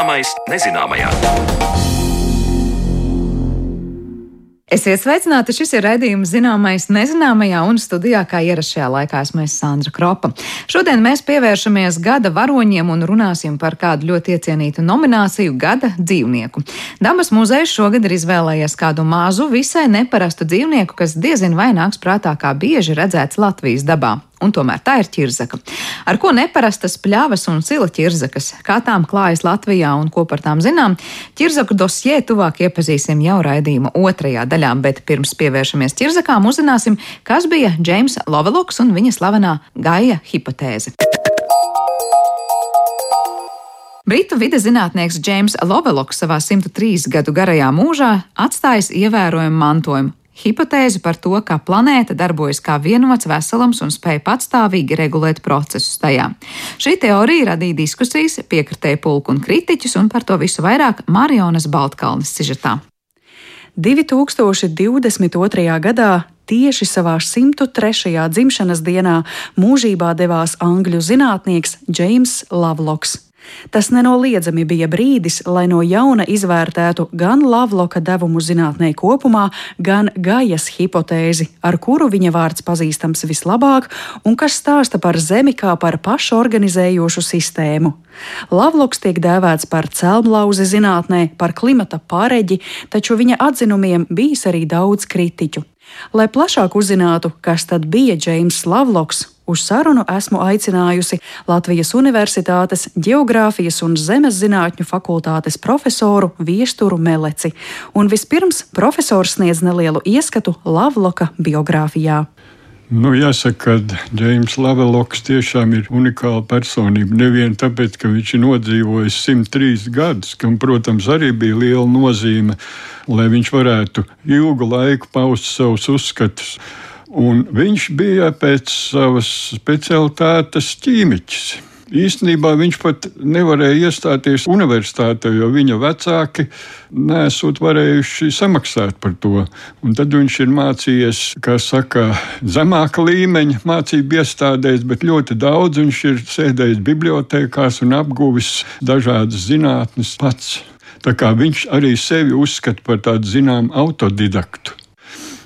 Zināmais nezināmajā. Esiet sveicināti! Šis ir raidījums zināmais nezināmajā un studijā, kā ierašajā laikā esmu Sandra Kropa. Šodien mēs pievēršamies gada varoņiem un runāsim par kādu ļoti iecienītu nomināciju - gada dzīvnieku. Dabas muzejs šogad ir izvēlējies kādu mazu, visai neparastu dzīvnieku, kas diezin vai nāks prātā kā bieži redzēts Latvijas dabā un tomēr tā ir ķirzaka. Ar ko neparastas pļavas un sila ķirzakas, kā tām klājas Latvijā un ko par tām zinām, ķirzaku dosjē tuvāk iepazīsim jau raidījuma otrajā daļā, bet pirms pievēršamies ķirzakām uzzināsim, kas bija Džeims Loveloks un viņa slavenā Gaia hipotēze. Britu vides zinātnieks Džeims Loveloks savā 103 gadu garajā mūžā atstājis ievērojumu mantojumu hipotēzi par to, ka planēta darbojas kā vienots veselums un spēj patstāvīgi regulēt procesus tajā. Šī teorija radīja diskusijas, piekritēja pulku un kritiķus, un par to visu vairāk Marionas Baltkalnes sižetā. 2022. gadā tieši savā 103. dzimšanas dienā mūžībā devās angļu zinātnieks Džeims Lavloks. Tas nenoliedzami bija brīdis, lai no jauna izvērtētu gan Lavloka devumu zinātnē kopumā, gan Gajas hipotēzi, ar kuru viņa vārds pazīstams vislabāk un kas stāsta par Zemi kā par pašorganizējošu sistēmu. Lavloks tiek dēvēts par celmlauzi zinātnē, par klimata pareģi, taču viņa atzinumiem bijis arī daudz kritiķu. Lai plašāk uzzinātu, kas tad bija Džeims Lavloks, Uz sarunu esmu aicinājusi Latvijas Universitātes Geogrāfijas un Zemes zinātņu fakultātes profesoru Viesturu Meleci. Un vispirms profesors sniedz nelielu ieskatu Lavloka biogrāfijā. Nu, jāsaka, ka Džeims Laveloks tiešām ir unikāla personība. Nevien tāpēc, ka viņš ir nodzīvojis 103 gadus, kam, protams, arī bija liela nozīme, lai viņš varētu ilgu laiku paust savus uzskatus. Un viņš bija pēc savas specialitātes ķīmiķis. Īstenībā viņš pat nevarēja iestāties universitātē, jo viņa vecāki nesot varējuši samaksāt par to. Un tad viņš ir mācījies, kā saka, zemāka līmeņa mācību iestādēs, bet ļoti daudz viņš ir sēdējis bibliotekās un apguvis dažādas zinātnes pats. Tā kā viņš arī sevi uzskata par tādu zināmu autodidaktu.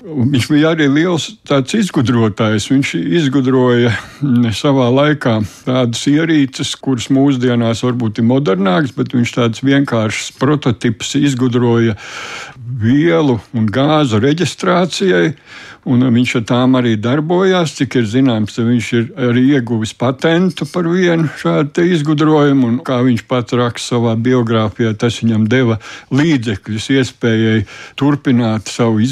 Viņš bija arī liels izgudrotājs. Viņš izgudroja mm, savā laikā tādas ierīces, kuras mūsdienās varbūt ir modernākas, bet viņš tāds vienkāršs prototyps izgudroja vielu un gāzu reģistrācijai un viņš ar tām arī darbojās. Cik ir zināms, viņš ir arī ieguvis patentu par vienu šādu izgudrojumu, un kā viņš pats raksta savā biogrāfijā, tas viņam deva līdzekļus iespējai turpināt savu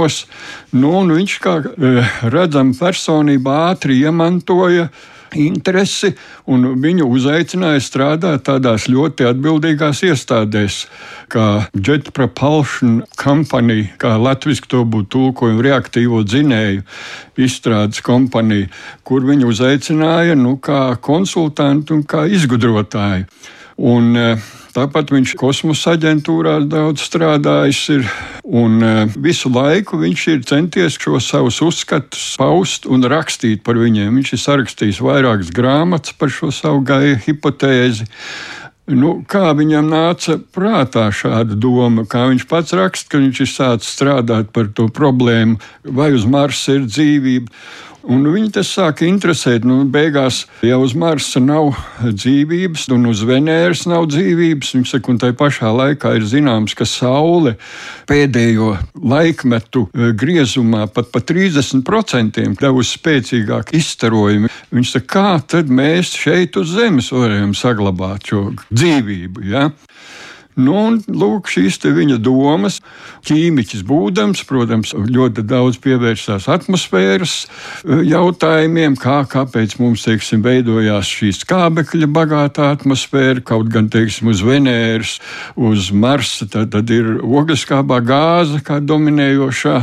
izglītošanos. Nu, viņš kā eh, redzama personība ātri iemantoja interesi, un viņu uzaicināja strādāt tādās ļoti atbildīgās iestādēs, kā Jet Propulsion Company, kā latviešu to būtu tulkojumu reaktīvo dzinēju izstrādes kompānija, kur viņu uzaicināja nu, kā konsultantu un kā izgudrotāju. Un, uh, Tāpat viņš kosmosa aģentūrā daudz strādājis ir, un e, visu laiku viņš ir centies šos savus uzskatus paust un rakstīt par viņiem. Viņš ir sarakstījis vairākas grāmatas par šo savu gāju hipotēzi. Nu, kā viņam nāca prātā šāda doma, kā viņš pats raksta, ka viņš ir sācis strādāt par to problēmu, vai uz Marsa ir dzīvība. Un viņi tas sāka interesēt. Nu, beigās jau uz Marsa nav dzīvības, un uz Venēras nav dzīvības. Viņš saka, un tai pašā laikā ir zināms, ka Saule pēdējo laikmetu e, griezumā pat pa 30% devusi spēcīgāku izstarojumu. Viņš saka, kā tad mēs šeit uz Zemes varam saglabāt šo dzīvību? Ja? Nu, un, lūk, šīs viņa domas. Ķīmiķis būdams, protams, ļoti daudz pievērsās atmosfēras e, jautājumiem, kā, kāpēc mums teiksim, veidojās šī skābekļa bagātā atmosfēra, kaut gan teiksim, uz Venēras, uz Marsa. Tad, tad ir ogliskābā gāze, kā dominējošā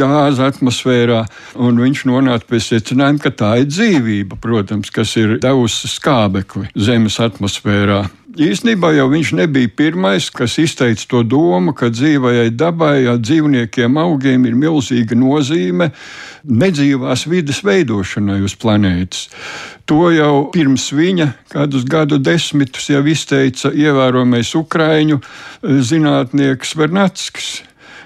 gāze atmosfērā. Viņš nonāca pie secinājuma, ka tā ir dzīvība, protams, kas ir devusi skābekli Zemes atmosfērā. Īsnībā jau viņš nebija pirmais, kas izteica to domu, ka dzīvajai dabai, dzīvniekiem, augiem ir milzīga nozīme nedzīvās vidas veidošanai uz planētas. To jau pirms viņa, kādus gadu desmitus, jau izteica ievērojamais ukraiņu eh, zinātnieks Vernackis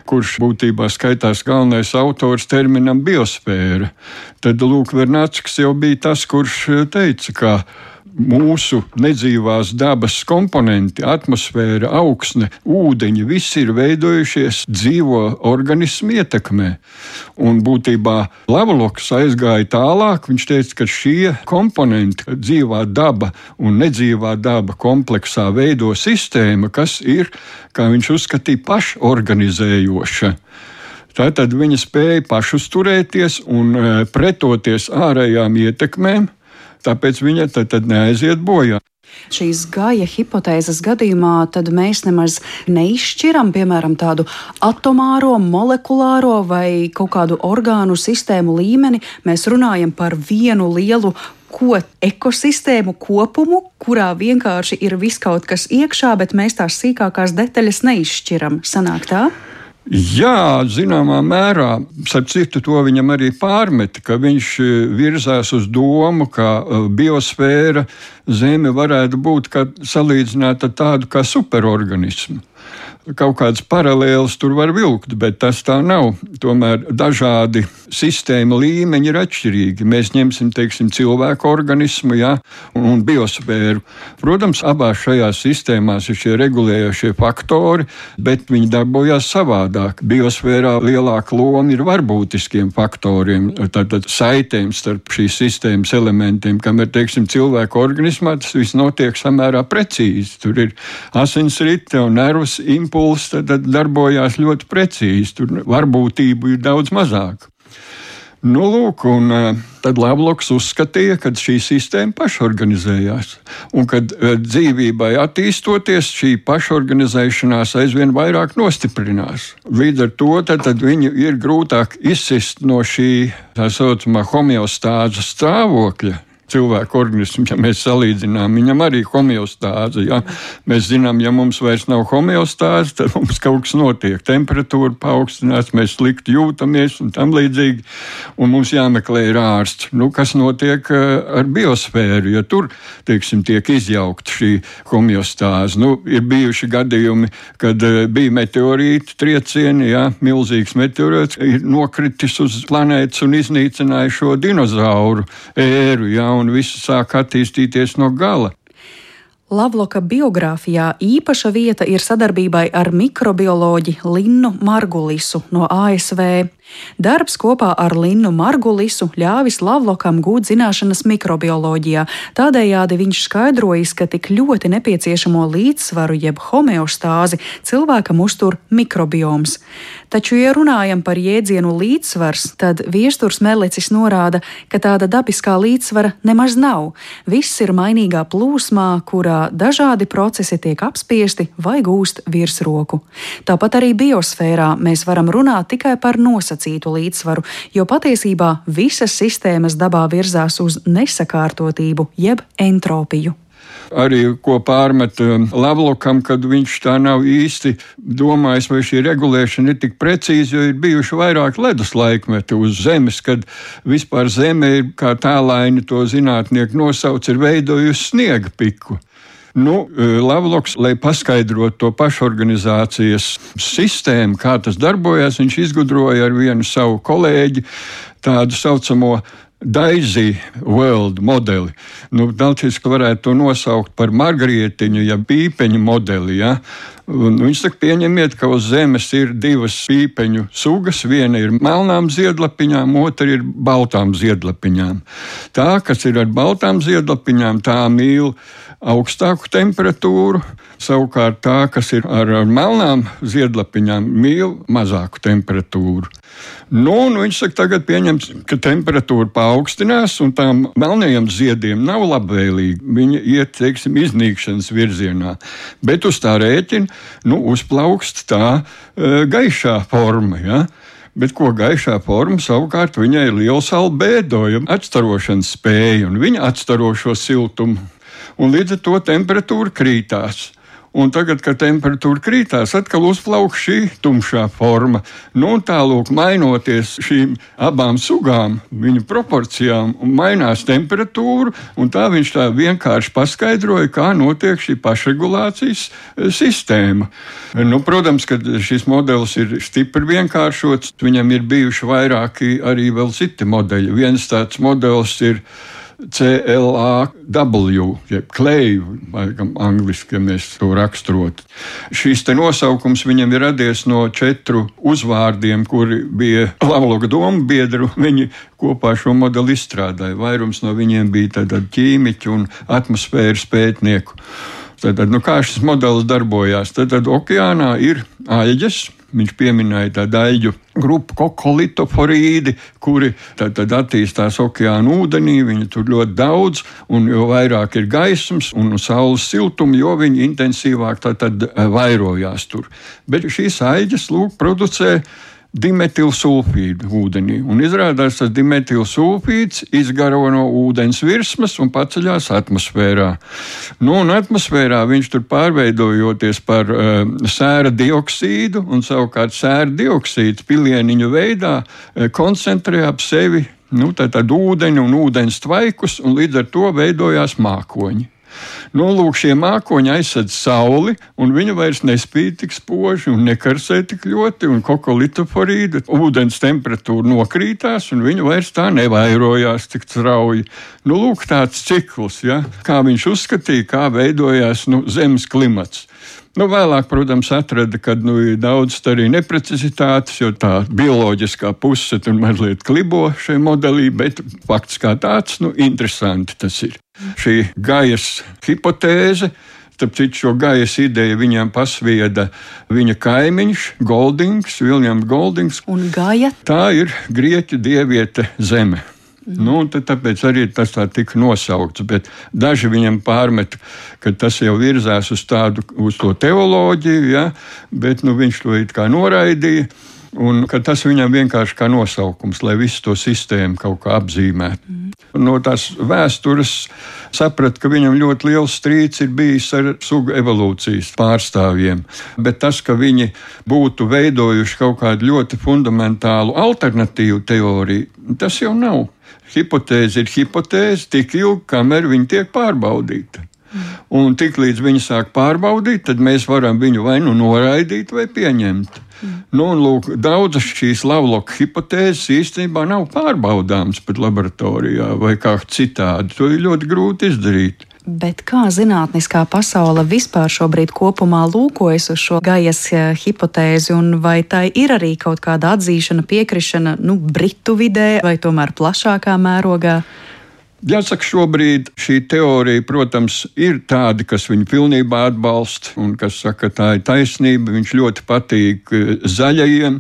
kurš būtībā skaitās galvenais autors terminam biosfēra. Tad Lūk, Vernackis jau bija tas, kurš eh, teica, ka mūsu nedzīvās dabas komponenti, atmosfēra, augsne, ūdeņi, viss ir veidojušies dzīvo organismu ietekmē. Un būtībā Lavaloks aizgāja tālāk. Viņš teica, ka šie komponenti, dzīvā daba un nedzīvā daba kompleksā veido sistēmu, kas ir, kā viņš uzskatīja, pašorganizējoša. Tātad viņa spēja pašusturēties un e, pretoties ārējām ietekmēm, tāpēc viņa tad, tad neaiziet bojā. Šīs gaja hipotēzes gadījumā mēs nemaz neizšķiram, piemēram, tādu atomāro, molekulāro vai kaut kādu orgānu sistēmu līmeni. Mēs runājam par vienu lielu ko ekosistēmu kopumu, kurā vienkārši ir viss kaut kas iekšā, bet mēs tās sīkākās detaļas neizšķiram. Sanāk tā? Jā, zināmā mērā, starp citu, to viņam arī pārmeta, ka viņš e, virzās uz domu, ka e, biosfēra Zeme varētu būt salīdzināta ar tādu kā superorganismu kaut kādas paralēlas tur var vilkt, bet tas tā nav. Tomēr dažādi sistēma līmeņi ir atšķirīgi. Mēs ņemsim teiksim, cilvēku organismu ja, un, un biosfēru. Protams, abās šajās sistēmās ir šie regulējošie faktori, bet viņi darbojas savādāk. Biosfērā lielāka loma ir varbūtiskiem faktoriem, tātad saitēm starp šīs sistēmas elementiem, kamēr teiksim, cilvēku organismā tas viss notiek samērā precīzi. Tur ir asinsrite un nervus impulsi impulss darbojās ļoti precīzi. Tur varbūtību ir daudz mazāk. Nu, lūk, un, e, tad Lavloks uzskatīja, ka šī sistēma pašorganizējās, un ka e, dzīvībai attīstoties, šī pašorganizēšanās aizvien vairāk nostiprinās. Līdz ar to tad, tad viņu ir grūtāk izsist no šī tā saucamā homeostāzes stāvokļa, cilvēku organismu, ja mēs salīdzinām, viņam arī homeostāze. Ja? Mēs zinām, ja mums vairs nav homeostāze, tad mums kaut kas notiek. Temperatūra paaugstinās, mēs slikti jūtamies un tam līdzīgi. Un mums jāmeklē ir ārsts. Nu, kas notiek eh, ar biosfēru, ja tur teiksim, tiek izjaukta šī homeostāze? Nu, ir bijuši gadījumi, kad eh, bija meteorīti triecieni, ja? milzīgs meteorīts ir nokritis uz planētas un iznīcinājis šo dinozauru ēru. Ja? Un viss sāk attīstīties no gala. Lavloka biogrāfijā īpaša vieta ir sadarbībai ar mikrobioloģi Linnu Margulisu no ASV. Darbs kopā ar Linnu Margulisu ļāvis Lavlokam gūt zināšanas mikrobioloģijā. Tādējādi viņš skaidrojis, ka tik ļoti nepieciešamo līdzsvaru jeb homeostāzi cilvēkam uztur mikrobioms. Taču, ja runājam par jēdzienu līdzsvars, tad viesturs Melicis norāda, ka tāda dabiskā līdzsvara nemaz nav. Viss ir mainīgā plūsmā, kurā dažādi procesi tiek apspiesti vai gūst virsroku. Tāpat arī biosfērā mēs varam runāt tikai par nosacījumu nosacītu līdzsvaru, jo patiesībā visas sistēmas dabā virzās uz nesakārtotību jeb entropiju arī ko pārmet um, Lavlokam, kad viņš tā nav īsti domājis, vai šī regulēšana ir tik precīza, jo ir bijuši vairāk ledus laikmeti uz Zemes, kad vispār Zeme ir, kā tālaini to zinātnieki nosauc, ir veidojusi sniega piku. Nu, e, Lavloks, lai paskaidrotu to pašorganizācijas sistēmu, kā tas darbojas, viņš izgudroja ar vienu savu kolēģi tādu saucamo Daisy World modeli. Nu, Dalčiski varētu to nosaukt par margarietiņu, ja pīpeņu modeli. Ja? Un viņš saka, pieņemiet, ka uz Zemes ir divas pīpeņu sugas. Viena ir melnām ziedlapiņām, otra ir baltām ziedlapiņām. Tā, kas ir ar baltām ziedlapiņām, tā mīl augstāku temperatūru. Savukārt tā, kas ir ar, melnām ziedlapiņām, mīl mazāku temperatūru. Nu, viņš saka, tagad pieņems, ka temperatūra paaugstinās, un tām melnajiem ziediem nav labvēlīgi. Viņi iet, teiksim, iznīkšanas virzienā. Bet uz tā rēķina nu, uzplaukst tā e, gaišā forma. Ja? Bet ko gaišā forma savukārt viņai ir liels albēdo, atstarošanas spēja, un viņa atstaro šo siltumu un līdz ar to temperatūra krītās. Un tagad, kad temperatūra krītās, atkal uzplauk šī tumšā forma. Nu, Tālāk, mainoties šīm abām sugām, viņu proporcijām, mainās temperatūra. Tā viņš tā vienkārši paskaidroja, kā notiek šī pašregulācijas e, sistēma. Nu, protams, ka šis modelis ir stipri vienkāršots. Viņam ir bijuši vairāki arī citi modeļi. Viens tāds modelis ir CLAW, jeb kleju, laikam, angliski, ja mēs to raksturotu. Šīs nosaukums viņam ir radies no četru uzvārdiem, kuri bija Lavloga domu biedru. Viņi kopā šo modeli izstrādāja. Vairums no viņiem bija ķīmiķi un atmosfēras pētnieku. Tad, nu, kā šis modelis darbojās? Tad, tad okeānā ir aļģes, Viņš pieminēja tādu aļģu grupu, kokolitoforīdi, kuri tad, tad attīstās okeāna ūdenī. Viņi tur ļoti daudz, un jo vairāk ir gaismas un saules siltuma, jo viņi intensīvāk tad, tad eh, vairojās tur. Bet šīs aļģes lūk producē dimetilsulfīdu ūdenī. Un izrādās, ka dimetilsulfīds izgaro no ūdens virsmas un paceļās atmosfērā. Nu, un atmosfērā viņš tur pārveidojoties par uh, sēra dioksīdu, un savukārt sēra dioksīds pilieniņu veidā uh, koncentrē ap sevi nu, ūdeni un ūdens tvaikus, un līdz ar to veidojās mākoņi. Nu, lūk, šie mākoņi aizsedz sauli, un viņa vairs nespīd tik spoži un nekarsē tik ļoti, un kokolitoforīda ūdens temperatūra nokrītās, un viņa vairs tā nevairojās tik strauji. Nu, lūk, tāds cikls, ja? kā viņš uzskatīja, kā veidojās nu, Zemes klimats. Nu, vēlāk, protams, atrada, ka nu, ir daudz arī neprecizitātes, jo tā bioloģiskā puse tur mazliet klibo šajā modelī, bet fakts kā tāds, nu, interesanti tas ir. Šī gajas hipotēze. Citu, šo gaisa ideju viņam pasvieda viņa kaimiņš, Goldings, Viljams Goldings. Un Gaja? Tā ir grieķu dieviete zeme. Nu, tāpēc arī tas tā tika nosaukts. Bet daži viņam pārmet, ka tas jau virzās uz tādu uz to teoloģiju, ja, bet nu, viņš to it kā noraidīja. Un tas viņam vienkārši kā nosaukums, lai visu to sistēmu kaut kā apzīmētu. Mm. No tās vēstures sapratu, ka viņam ļoti liels strīds ir bijis ar sugu evolūcijas pārstāvjiem. Bet tas, ka viņi būtu veidojuši kaut kādu ļoti fundamentālu alternatīvu teoriju, tas jau nav hipotēze ir hipotēze tik ilgi, kamēr viņa tiek pārbaudīta. Un tiklīdz viņi sāk pārbaudīt, tad mēs varam viņu vai nu noraidīt, vai pieņemt. Mm. Nu, lūk, daudzas šīs lavloka hipotēzes īstenībā nav pārbaudāmas pat laboratorijā vai kā citādi. To ir ļoti grūti izdarīt. Bet kā zinātniskā pasaule vispār šobrīd kopumā lūkojas uz šo gajas eh, hipotēzi, un vai tai ir arī kaut kāda atzīšana, piekrišana nu, Britu vidē vai tomēr plašākā mērogā? Jāsaka, šobrīd šī teorija, protams, ir tāda, kas viņu pilnībā atbalsta un kas saka, ka tā ir taisnība. Viņš ļoti patīk eh, zaļajiem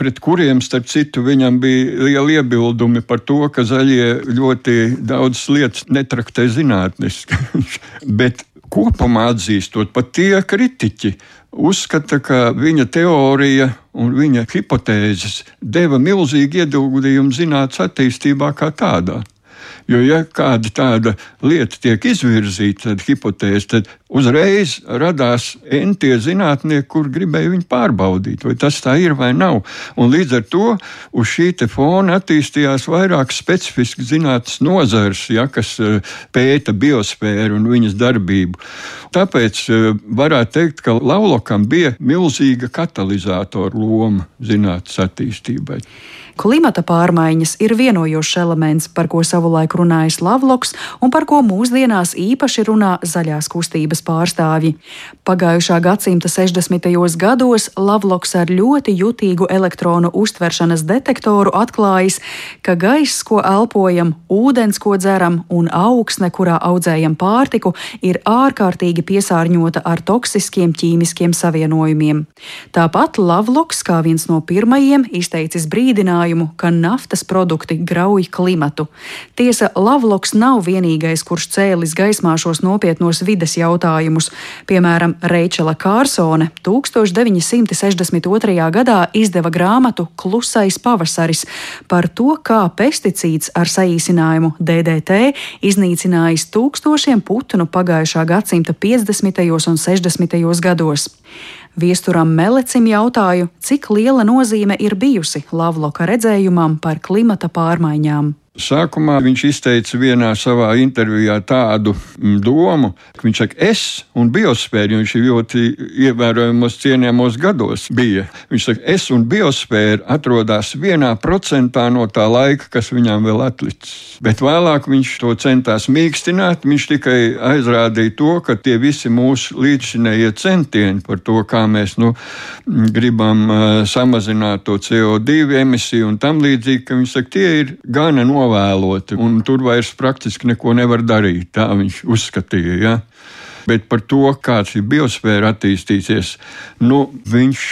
pret kuriem, starp citu, viņam bija liela iebildumi par to, ka zaļie ļoti daudz lietas netraktē zinātniski. Bet kopumā atzīstot, pat tie kritiķi uzskata, ka viņa teorija un viņa hipotēzes deva milzīgu ieguldījumu zinātnīs attīstībā kā tādā. Jo, ja kāda tāda lieta tiek izvirzīta, tad hipotēze, tad uzreiz radās entie zinātnieki, kur gribēja viņu pārbaudīt, vai tas tā ir vai nav. Un līdz ar to uz šī fona attīstījās vairāk specifiski zinātnes nozars, ja, kas eh, pēta biosfēru un viņas darbību. Tāpēc eh, varētu teikt, ka Laulokam bija milzīga katalizatora loma zinātnes attīstībai. Klimata pārmaiņas ir vienojošs elements, par ko savulaik runājis Lavloks un par ko mūsdienās īpaši runā zaļās kustības pārstāvji. Pagājušā gadsimta 60. gados Lavloks ar ļoti jutīgu elektronu uztveršanas detektoru atklājis, ka gaiss, ko elpojam, ūdens, ko dzeram un augsne, kurā audzējam pārtiku, ir ārkārtīgi piesārņota ar toksiskiem ķīmiskiem savienojumiem. Tāpat Lavloks, kā viens no pirmajiem, izteicis brīdinājumu, secinājumu, ka naftas produkti grauj klimatu. Tiesa, Lavloks nav vienīgais, kurš cēlis gaismā šos nopietnos vides jautājumus. Piemēram, Reičela Kārsone 1962. gadā izdeva grāmatu Klusais pavasaris par to, kā pesticīds ar saīsinājumu DDT iznīcinājis tūkstošiem putnu pagājušā gadsimta 50. un 60. gados. Viesturam Melecim jautāju, cik liela nozīme ir bijusi Lavloka redzējumam par klimata pārmaiņām. Sākumā viņš izteica vienā savā intervijā tādu mm, domu, ka viņš saka, es un biosfēra, viņš ir ļoti ievērojamos cienījamos gados bija. Viņš saka, es un biosfēra atrodas vienā procentā no tā laika, kas viņām vēl atlicis. Bet vēlāk viņš to centās mīkstināt. Viņš tikai aizrādīja to, ka tie visi mūsu līdzšinējie centieni par to, kā mēs nu, gribam uh, samazināt to CO2 emisiju un tam līdzīgi, ka viņš saka, tie ir gana nopietni novēloti, un tur vairs praktiski neko nevar darīt. Tā viņš uzskatīja. Ja? Bet par to, kā šī biosfēra attīstīsies, nu, viņš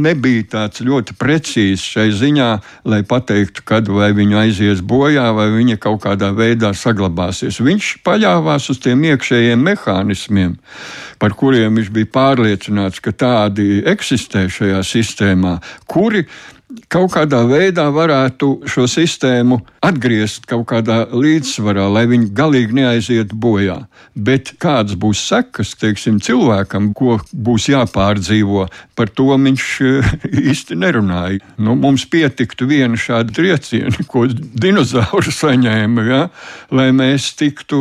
nebija tāds ļoti precīzs šai ziņā, lai pateiktu, kad vai viņa aizies bojā, vai viņa kaut kādā veidā saglabāsies. Viņš paļāvās uz tiem iekšējiem mehānismiem, par kuriem viņš bija pārliecināts, ka tādi eksistē šajā sistēmā, kuri kaut kādā veidā varētu šo sistēmu atgriezt kaut kādā līdzsvarā, lai viņi galīgi neaizietu bojā. Bet kādas būs sekas teiksim, cilvēkam, ko būs jāpārdzīvo, par to viņš eh, īsti nerunāja. Nu, mums pietiktu viena šāda trieciena, ko dinozauri saņēma, ja, lai mēs tiktu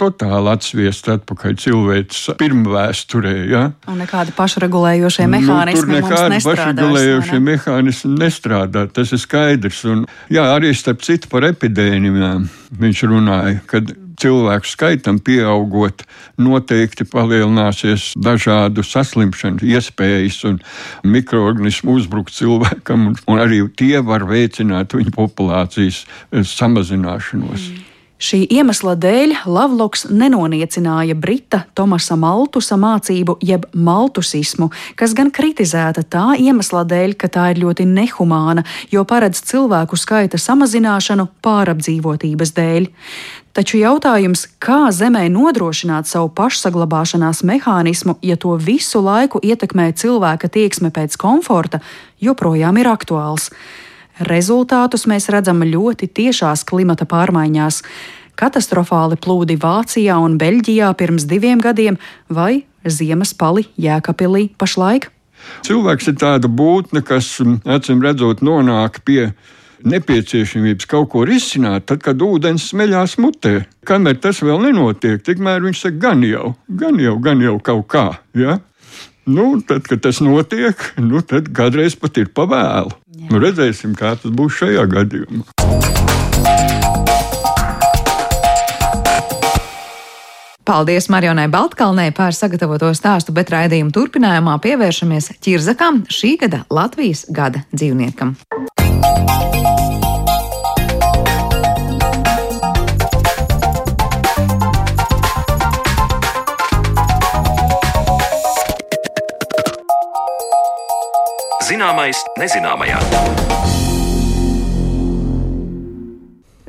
totāli atsviest atpakaļ cilvēks pirmvēsturē. Ja. Un nekādi pašregulējošie mehānismi. Nu, tur nekādi pašregulējošie mehānismi nestrādā, tas ir skaidrs. Un, jā, arī starp citu par epidēmijām viņš runāja, kad cilvēku skaitam pieaugot, noteikti palielināsies dažādu saslimšanu iespējas un mikroorganismu uzbrukt cilvēkam, un arī tie var veicināt viņa populācijas samazināšanos. Mm. Šī iemesla dēļ Lavloks nenoniecināja Brita Tomasa Maltusa mācību, jeb maltusismu, kas gan kritizēta tā iemesla dēļ, ka tā ir ļoti nehumāna, jo paredz cilvēku skaita samazināšanu pārapdzīvotības dēļ. Taču jautājums, kā Zemē nodrošināt savu pašsaglabāšanās mehānismu, ja to visu laiku ietekmē cilvēka tieksme pēc komforta, joprojām ir aktuāls. Rezultātus mēs redzam ļoti tiešās klimata pārmaiņās. Katastrofāli plūdi Vācijā un Beļģijā pirms diviem gadiem vai ziemas pali Jēkabīlī pašlaik. Cilvēks ir tāda būtne, kas acīm redzot nonāk pie nepieciešamības kaut ko risināt, tad, kad ūdens smeļās mutē. Kamēr tas vēl nenotiek, tikmēr viņš saka, gan jau, gan jau, gan jau kaut kā. Ja? Nu, tad, kad tas notiek, nu, tad kādreiz pat ir pavēlu. Nu, redzēsim, kā tas būs šajā gadījumā. Paldies Marionai Baltkalnei par sagatavoto stāstu, bet raidījuma turpinājumā pievēršamies ķirzakām šī gada Latvijas gada dzīvniekam. Zināmais nezināmajā.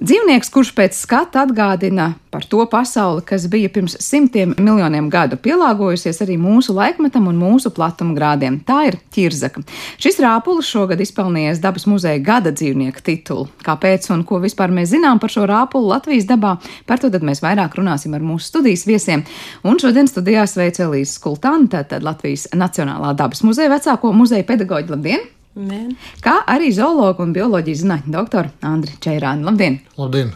Dzīvnieks, kurš pēc skata atgādina par to pasauli, kas bija pirms simtiem miljoniem gadu, pielāgojusies arī mūsu laikmetam un mūsu platuma grādiem. Tā ir ķirzaka. Šis rāpulis šogad izpelnījies dabas muzeja gada dzīvnieka titulu. Kāpēc un ko vispār mēs zinām par šo rāpuli Latvijas dabā, par to mēs vairāk runāsim ar mūsu studijas viesiem. Un šodien studijā sveicu Elīze Skultānu, tātad Latvijas Nacionālā dabas muzeja vecāko muzeja pedagoģi. Labdien! Labdien. Kā arī zoologu un bioloģijas zinātņu doktoru Andriu Čeirānu. Labdien! Labdien!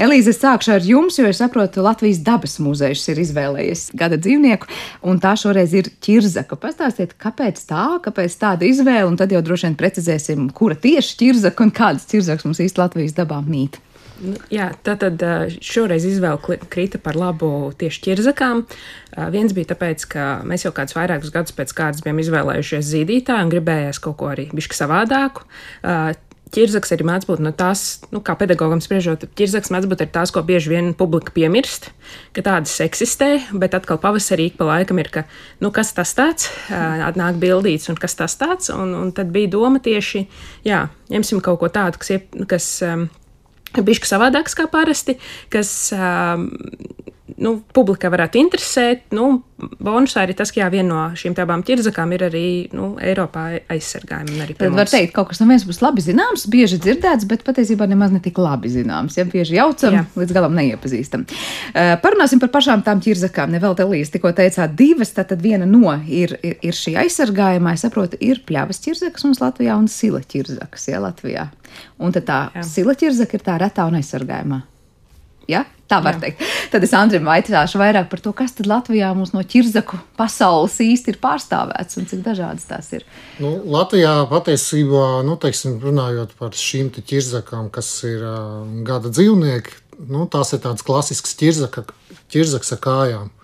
Elīze, es sākšu ar jums, jo es saprotu, Latvijas dabas muzejs ir izvēlējies gada dzīvnieku, un tā šoreiz ir ķirzaka. Pastāstiet, kāpēc tā, kāpēc tāda izvēle, un tad jau droši vien precizēsim, kura tieši ķirzaka un kādas ķirzaks mums īsti Latvijas dabā mīt. Nu, jā, tā tad šoreiz izvēle krita par labu tieši ķirzakām. Viens bija tāpēc, ka mēs jau kādus vairākus gadus pēc kārtas bijām izvēlējušies zīdītāju un gribējās kaut ko arī bišķi savādāku. Ķirzaks arī mēdz būt no tās, nu, kā pedagogam spriežot, ķirzaks mēdz būt tās, ko bieži vien publika piemirst, ka tādas eksistē, bet atkal pavasarī pa laikam ir, ka, nu, kas tas tāds, atnāk bildīts un kas tas tāds, un, un tad bija doma tieši, jā, ņemsim kaut ko tādu, kas, kas um, bišķi savādāks kā parasti, kas um, nu, publikai varētu interesēt. Nu, bonusā arī tas, ka jā, viena no šīm abām ķirzakām ir arī nu, Eiropā aizsargājuma. Tad var teikt, kaut kas no vienas puses labi zināms, bieži dzirdēts, bet patiesībā nemaz ne tik labi zināms. Ja bieži jaucam, jā. līdz galam neiepazīstam. Uh, parunāsim par pašām tām ķirzakām. Ne vēl te līdzi tikko teicāt divas, tad viena no ir, ir, ir šī aizsargājumā, es saprotu, ir pļavas ķirzakas mums Latvijā un sila ķirzakas, ja Latvijā. Un tad tā jā. sila ķirzaka ir tā retā un aizsargājumā. Ja? Tā var Jā. teikt. Tad es Andrim vaicāšu vairāk par to, kas tad Latvijā mums no ķirzaku pasaules īsti ir pārstāvēts un cik dažādas tās ir. Nu, Latvijā patiesībā, nu, teiksim, runājot par šīm ķirzakām, kas ir uh, gada dzīvnieki, nu, tās ir tādas klasiskas ķirzaka, ķirzaks ar kājām.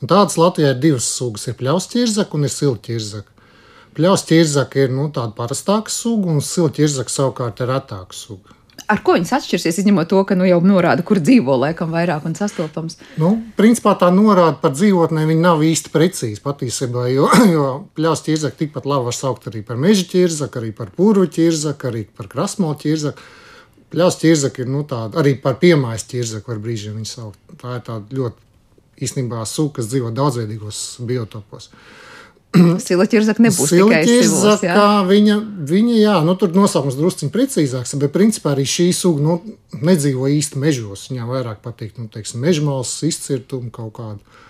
Un tādas Latvijā ir divas sugas. Ir pļaus ķirzaka un ir silta ķirzaka. Pļaus ķirzaka ir nu, tāda parastāka suga, un silta ķirzaka savukārt ir retāka suga. Ar ko viņas atšķirsies, izņemot to, ka nu, jau norāda, kur dzīvo, laikam, vairāk un sastopams? Nu, principā tā norāda par dzīvotnēm nav īsti precīza patiesībā, jo, jo pļaus ķirzaku tikpat labi var saukt arī par meža ķirzaku, arī par pūru ķirzaku, arī par krasmo ķirzaku. Pļaus ķirzaka ir nu, tāda, arī par piemājas ķirzaku var brīžiem viņu saukt. Tā ir tāda ļoti īstenībā suga, kas dzīvo daudzveidīgos biotopos. Uh, Sila ķirzaka nebūs Sila tikai silos, jā. Viņa, viņa, jā, nu tur nosaukums drusciņ precīzāks, bet principā arī šī suga nu, nedzīvo īsti mežos. Viņām vairāk patīk, nu, teiksim, mežmāls, izcirtumi kaut kādu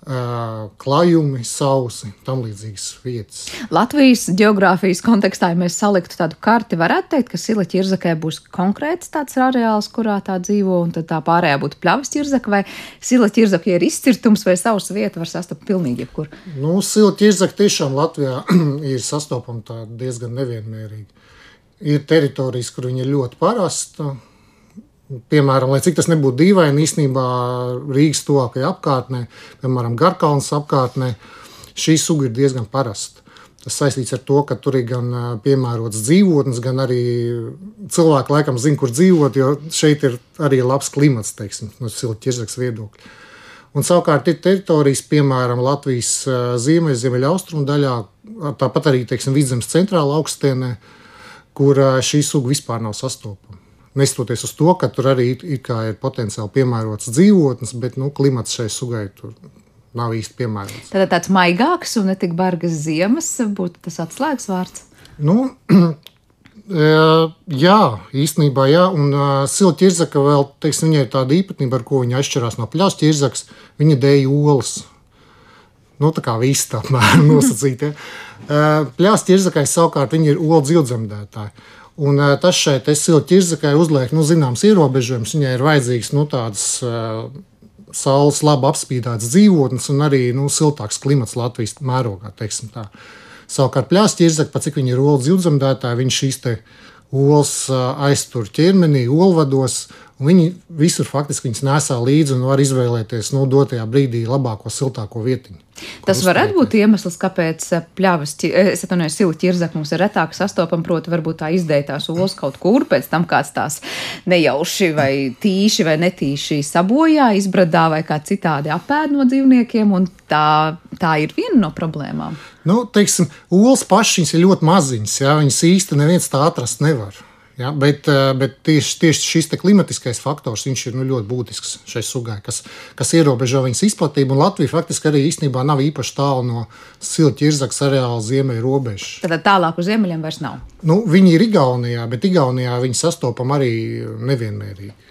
klājumi, sausi, tam līdzīgas vietas. Latvijas geogrāfijas kontekstā, ja mēs saliktu tādu karti, varētu teikt, ka Sila ķirzakai būs konkrēts tāds areāls, kurā tā dzīvo, un tad tā pārējā būtu pļavas ķirzaka, vai Sila ķirzaka ir izcirtums, vai savas vietas var sastapt pilnīgi jebkur? Nu, Sila ķirzaka tiešām Latvijā ir sastopama diezgan nevienmērīgi. Ir teritorijas, kur viņa ir ļoti parasta, Piemēram, lai cik tas nebūtu dīvaini, īstenībā Rīgas tuvākajā apkārtnē, piemēram, Garkalnas apkārtnē, šī suga ir diezgan parasta. Tas saistīts ar to, ka tur ir gan piemērots dzīvotnes, gan arī cilvēki laikam zina, kur dzīvot, jo šeit ir arī labs klimats, teiksim, no silta ķirzaks viedokļa. Un savukārt ir teritorijas, piemēram, Latvijas ziemeļ, ziemeļaustrumu daļā, tāpat arī, teiksim, vidzemes centrāla augstienē, kur šī suga vispār nav sastopama. Nestoties uz to, ka tur arī ir, ir potenciāli piemērots dzīvotnes, bet nu, klimats šai sugai tur nav īsti piemērots. Tad tāds maigāks un ne tik bargas ziemas būtu tas atslēgas vārds. Nu, jā, īstenībā jā, un uh, silta ķirzaka vēl, teiksim, viņai ir tāda īpatnība, ar ko viņa atšķirās no pļaus ķirzakas, viņa dēja olas. Nu, tā kā viss tā apmēram nosacīta. Ja. Uh, pļaus ķirzakai savukārt viņa ir olu dzīvdzemdētāja. Un, uh, tas šeit silta ķirzakai uzliek nu, zināms ierobežojums. Viņai ir vajadzīgs nu, tāds uh, saules labi apspīdēts dzīvotnes un arī nu, siltāks klimats Latvijas mērogā. Savukārt plāsas ķirzaka, pat cik viņa ir olu dzīvdzemdētāja, viņš šīs olas uh, aiztur ķermenī, olvados Viņi visur faktiski viņas nesā līdzi un var izvēlēties no nu, dotajā brīdī labāko, siltāko vietiņu. Tas varētu būt iemesls, kāpēc eh, pļavas, eh, es atvainojos, silu ķirzak mums ir retāk sastopama, proti, varbūt tā izdētās olas kaut kur, pēc tam kāds tās nejauši vai tīši vai netīši sabojā, izbradā vai kā citādi apēd no dzīvniekiem, un tā, tā ir viena no problēmām. Nu, teiksim, olas pašas ir ļoti maziņas, jā, viņas īsti neviens tā atrast nevar. Ja, bet, eh, bet tieši, tieši šis klimatiskais faktors ir nu, ļoti būtisks šai sugai, kas, kas ierobežo viņas izplatību. Latvija faktiski arī īstenībā nav īpaši tālu no silta ķirzakas areāla ziemeļu robežas. Tad tālāk uz ziemeļiem vairs nav. Nu, viņi ir Igaunijā, bet Igaunijā viņi sastopam arī nevienmērīgi.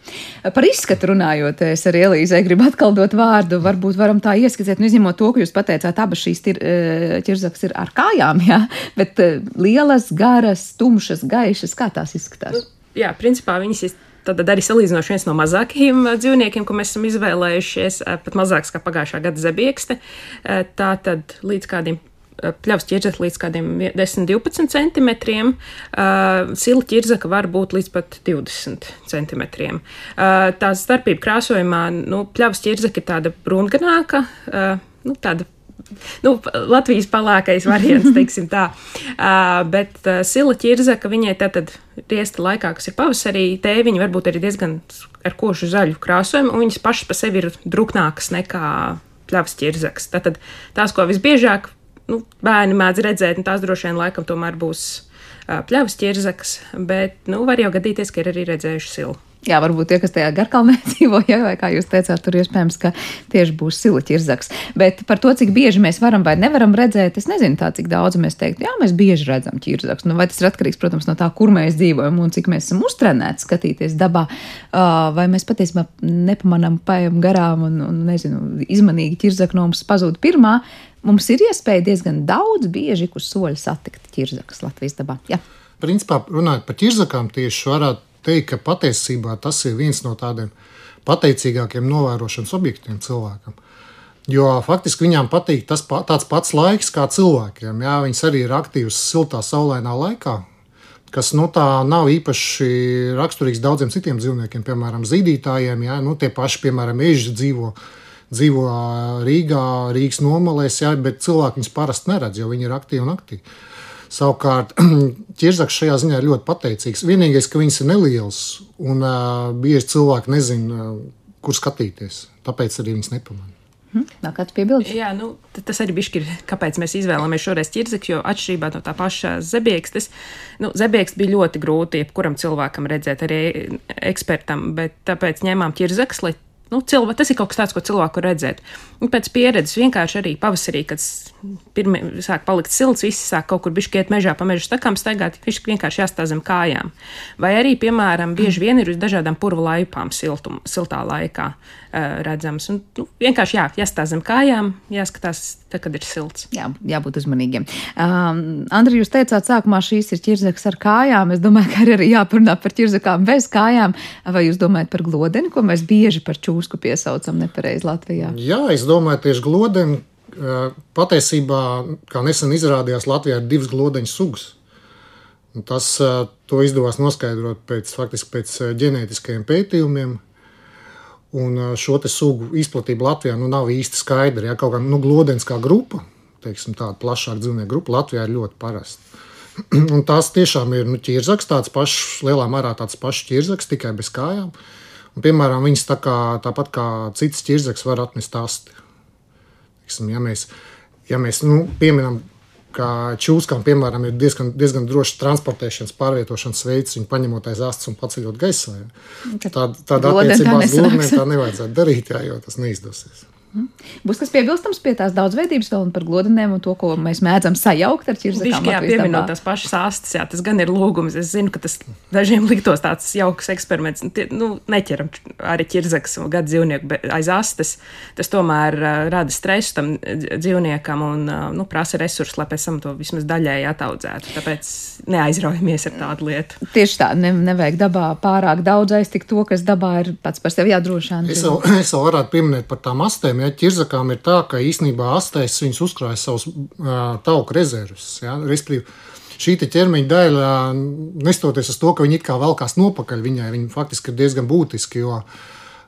Par izskatu runājot, es arī Elīzei gribu atkal dot vārdu. Varbūt varam tā ieskicēt, nu, izņemot to, ka jūs pateicāt, abas šīs e, ķirzaks ir ar kājām, jā, bet e, lielas, garas, tumšas, gaišas, kā tās izskatās? Nu, jā, principā viņas ir. Tad arī salīdzinoši viens no mazākajiem e, dzīvniekiem, ko mēs esam izvēlējušies, pat mazāks kā pagājušā gada zebiekste. Tā tad līdz kādiem pļavas ķirzaka līdz kādiem 10-12 centimetriem, uh, sila ķirzaka var būt līdz pat 20 centimetriem. Uh, tā starpība krāsojumā, nu, pļavas ķirzaka ir tāda brūnganāka, uh, nu, tāda nu, Latvijas palākais variants, teiksim tā. Uh, bet uh, sila ķirzaka viņai tātad riesta laikā, kas ir pavasarī, tēviņi varbūt arī diezgan ar košu zaļu krāsojumu, un viņas pašas pa sevi ir druknākas nekā pļavas ķirzaks. Tātad tās, ko visbiežāk nu, bērni mēdz redzēt, un tās droši vien laikam tomēr būs pļavas ķirzakas, bet nu, var jau gadīties, ka ir arī redzējuši silu. Jā, varbūt tie, kas tajā garkalnē dzīvo, jā, vai kā jūs teicāt, tur iespējams, ka tieši būs sila ķirzaks. Bet par to, cik bieži mēs varam vai nevaram redzēt, es nezinu tā, cik daudz mēs teiktu, jā, mēs bieži redzam ķirzaks. Nu, vai tas ir atkarīgs, protams, no tā, kur mēs dzīvojam un cik mēs esam uztrenēti skatīties dabā, vai mēs patiesībā nepamanām, paējam garām un, un nezinu, izmanīgi ķirzaka no mums pazūd pirmā. Mums ir iespēja diezgan daudz, bieži uz soļa satikt ķirzakas Latvijas dabā. Jā. Principā, runājot par ķirzakām, tieši varētu teikt, ka patiesībā tas ir viens no tādiem pateicīgākiem novērošanas objektiem cilvēkam. Jo faktiski viņām patīk tas pa, pats laiks kā cilvēkiem. Jā, viņas arī ir aktīvas siltā, saulainā laikā, kas nu, nav īpaši raksturīgs daudziem citiem dzīvniekiem, piemēram, zīdītājiem. Jā, nu, tie paši, piemēram, eži dzīvo, dzīvo Rīgā, Rīgas nomalēs, jā, bet cilvēki viņus parasti neredz, jo viņi ir aktīvi un aktīvi. Savukārt, ķirzaks šajā ziņā ir ļoti pateicīgs. Vienīgais, ka viņas ir nelielas un uh, bieži cilvēki nezina, uh, kur skatīties. Tāpēc arī viņas nepamanā. Hm? Nav kāds piebildes? Jā, nu, tas arī bija, kāpēc mēs izvēlējāmies šoreiz ķirzakli, jo atšķirībā no tā paša zebiekstes, nu, zebieksts bija ļoti grūti jebkuram cilvēkam redzēt, arī ekspertam, bet tāpēc ņēmām ķirzakli, lai Nu, cilvē, tas ir kaut kas tāds, ko cilvēku redzēt. Un pēc pieredzes vienkārši arī pavasarī, kad pirmie sāk palikt silts, visi sāk kaut kur bišķiet mežā pa meža stakām staigāt, viņš vienkārši jāstāv zem kājām. Vai arī, piemēram, bieži vien ir uz dažādām purva laipām siltum, siltā laikā uh, redzams. Un, nu, vienkārši jā, jāstāv zem kājām, jāskatās, tad, kad ir silts. Jā, jābūt uzmanīgiem. Um, Andri, jūs teicāt, sākumā šīs ir ķirzaks ar kājām. Es domāju, ka arī jāparunā par ķirzakām bez kājām. Vai jūs domājat par glodeni, ko mēs bieži par čūsku? čūsku piesaucam nepareizi Latvijā. Jā, es domāju, tieši glodeni. Patiesībā, kā nesen izrādījās, Latvijā ir divas glodeņu sugas. Un tas izdevās noskaidrot pēc, faktiski pēc ģenētiskajiem pētījumiem. Un šo sugu izplatība Latvijā nu, nav īsti skaidra. Ja kaut kā nu, glodens kā grupa, teiksim, tāda plašāka dzīvnieku grupa Latvijā ir ļoti parasta. Un tās tiešām ir nu, ķirzaks, tāds pašs, lielā mērā tāds pašs ķirzaks, tikai bez kājām. Un, piemēram, viņas tā kā, tāpat kā citas ķirzaks var atnest asti. Tiksim, ja mēs, ja mēs nu, pieminam, ka čūskām, piemēram, ir diezgan, diezgan drošs transportēšanas, pārvietošanas veids, viņu paņemot aiz astes un paceļot gaisā. Ja. Tāda tā attiecībā uz gludnēm tā nevajadzētu darīt, jā, jo tas neizdosies. Būs kas piebilstams pie tās daudzveidības vēl par glodenēm un to, ko mēs mēdzam sajaukt ar ķirzakām. Jā, pieminot tās pašas astes, jā, tas gan ir lūgums. Es zinu, ka tas dažiem liktos tāds jauks eksperiments. Nu, neķeram arī ķirzaks un gadu dzīvnieku aiz astes. Tas tomēr uh, rada stresu tam dzīvniekam un uh, nu, prasa resursus, lai pēc tam to vismaz daļēji ataudzētu. Tāpēc neaizraujamies ar tādu lietu. Tieši tā, ne, nevajag dabā pārāk daudz aiztikt to, kas dabā ir pats par sevi jādrošina. Es, vēl, es vēl varētu pieminēt par tām astēm astēm, ja ķirzakām ir tā, ka īsnībā astēs viņas uzkrāj savus uh, tauku rezervus. Ja, respektīvi, šī ķermeņa daļa, nestoties uz to, ka viņi it kā velkās nopakaļ viņai, viņi faktiski ir diezgan būtiski. Jo,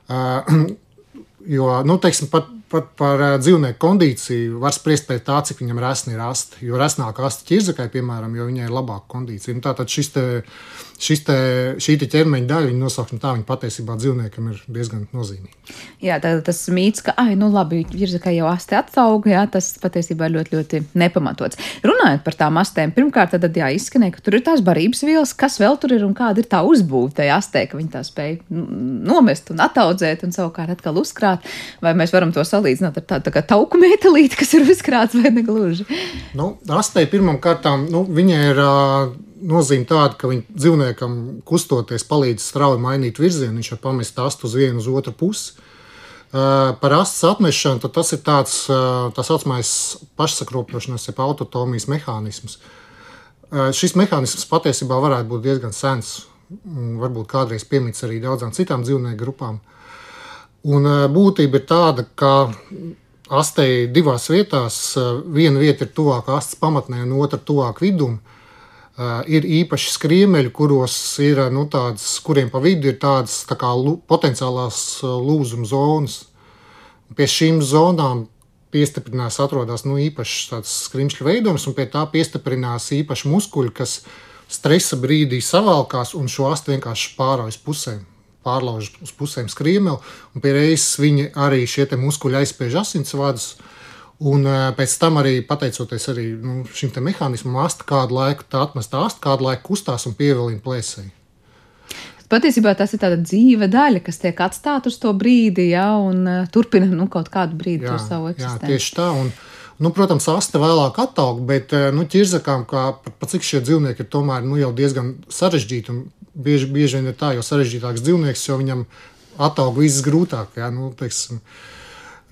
uh, jo nu, teiksim, pat, pat par dzīvnieku kondīciju var spriest pēc tā, cik viņam resni ir asti. Jo resnāka asti ķirzakai, piemēram, jo viņai ir labāka kondīcija. Nu, tātad šis te, šis te, šī te ķermeņa daļa, viņa nosaukšana tā, viņa patiesībā dzīvniekam ir diezgan nozīmīga. Jā, tā, tas mīts, ka, ah, nu labi, virsakā jau asti atsauga, jā, tas patiesībā ir ļoti, ļoti nepamatots. Runājot par tām astēm, pirmkārt, tad jā, izskanēja, ka tur ir tās barības vielas, kas vēl tur ir un kāda ir tā uzbūve tajā astē, ka viņi tā spēj nomest un ataudzēt un savukārt atkal uzkrāt. Vai mēs varam to salīdzināt ar tādu tā kā tauku metālīti, kas ir uzkrāts vai negluži? Nu, astē pirmām kārtām, nu, viņa ir. Uh, nozīme tāda, ka viņa dzīvniekam kustoties palīdz strauji mainīt virzienu, viņš var pamest astu uz vienu, uz otru pusi. Par astes atmešanu tas ir tāds tā saucamais pašsakropļošanās, jeb autotomijas mehānisms. Šis mehānisms patiesībā varētu būt diezgan sens, varbūt kādreiz piemīts arī daudzām citām dzīvnieku grupām. Un būtība ir tāda, ka astei divās vietās, viena vieta ir tuvāk astes pamatnē, un otra tuvāk vidum. Uh, ir īpaši skriemeļi, kuros ir nu, tādas, kuriem pa vidu ir tādas tā kā, potenciālās lūzuma zonas. Pie šīm zonām piestiprinās, atrodas nu, īpašs skrimšļu veidojums, un pie tā piestiprinās īpaši muskuļi, kas stresa brīdī savalkās un šo astu vienkārši pārauj uz pusēm. Pārlauž uz pusēm skriemeli, un pie reizes viņi arī šie muskuļi aizspiež asinsvadus. Uh, Un pēc tam arī pateicoties arī, nu, šim mehānismam, asta kādu laiku tā atmesta asta, kādu laiku kustās un pievilina plēsēji. Patiesībā tas ir tāda dzīve daļa, kas tiek atstāta uz to brīdi, ja, un uh, turpina nu, kaut kādu brīdi jā, to savu eksistenci. Jā, tieši tā. Un, Nu, protams, asta vēlāk attaug, bet nu, ķirzakām, kā pat cik šie dzīvnieki ir tomēr nu, jau diezgan sarežģīti. Bieži, bieži vien ir tā, jo sarežģītāks dzīvnieks, jo viņam attaug viss grūtāk. Ja, nu, teiksim,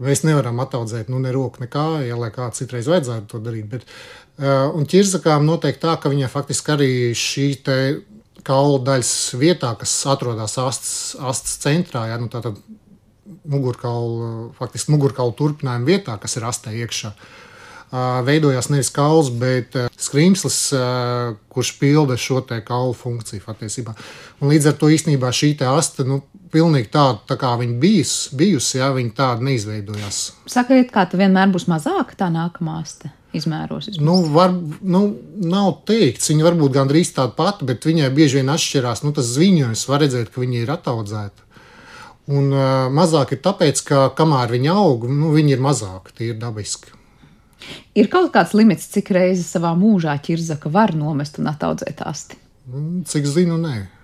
mēs nevaram attaudzēt nu, ne roku, ne kāju, ja, lai kā citreiz vajadzētu to darīt. Bet, uh, un ķirzakām noteikti tā, ka viņai faktiski arī šī kaula daļas vietā, kas atrodas astes, astes centrā, ja, nu, tātad mugurkaula, faktiski mugurkaula turpinājuma vietā, kas ir astē iekšā. Veidojās nevis kauls, bet skrīmslis, kurš pilda šo kaulu funkciju patiesībā. Un līdz ar to īstenībā šī aste, nu, pilnīgi tāda, tā kā viņa bijis, bijusi, ja viņa tāda neizveidojās. Sakiet, kā tā vienmēr būs mazāka tā nākamā aste? Izmēros, nu, var, nu, nav teikts, viņa var būt gandrīz tāda pati, bet viņai bieži vien atšķirās. Nu, tas ziņojums var redzēt, ka viņa ir attaudzēta. Un uh, mazāk ir tāpēc, ka kamēr viņi aug, nu, viņi ir mazāki, tie ir dabiski. Ir kaut kāds limits, cik reizes savā mūžā ķirzaka var nomest un attaudzēt asti? Cik zinu, nē.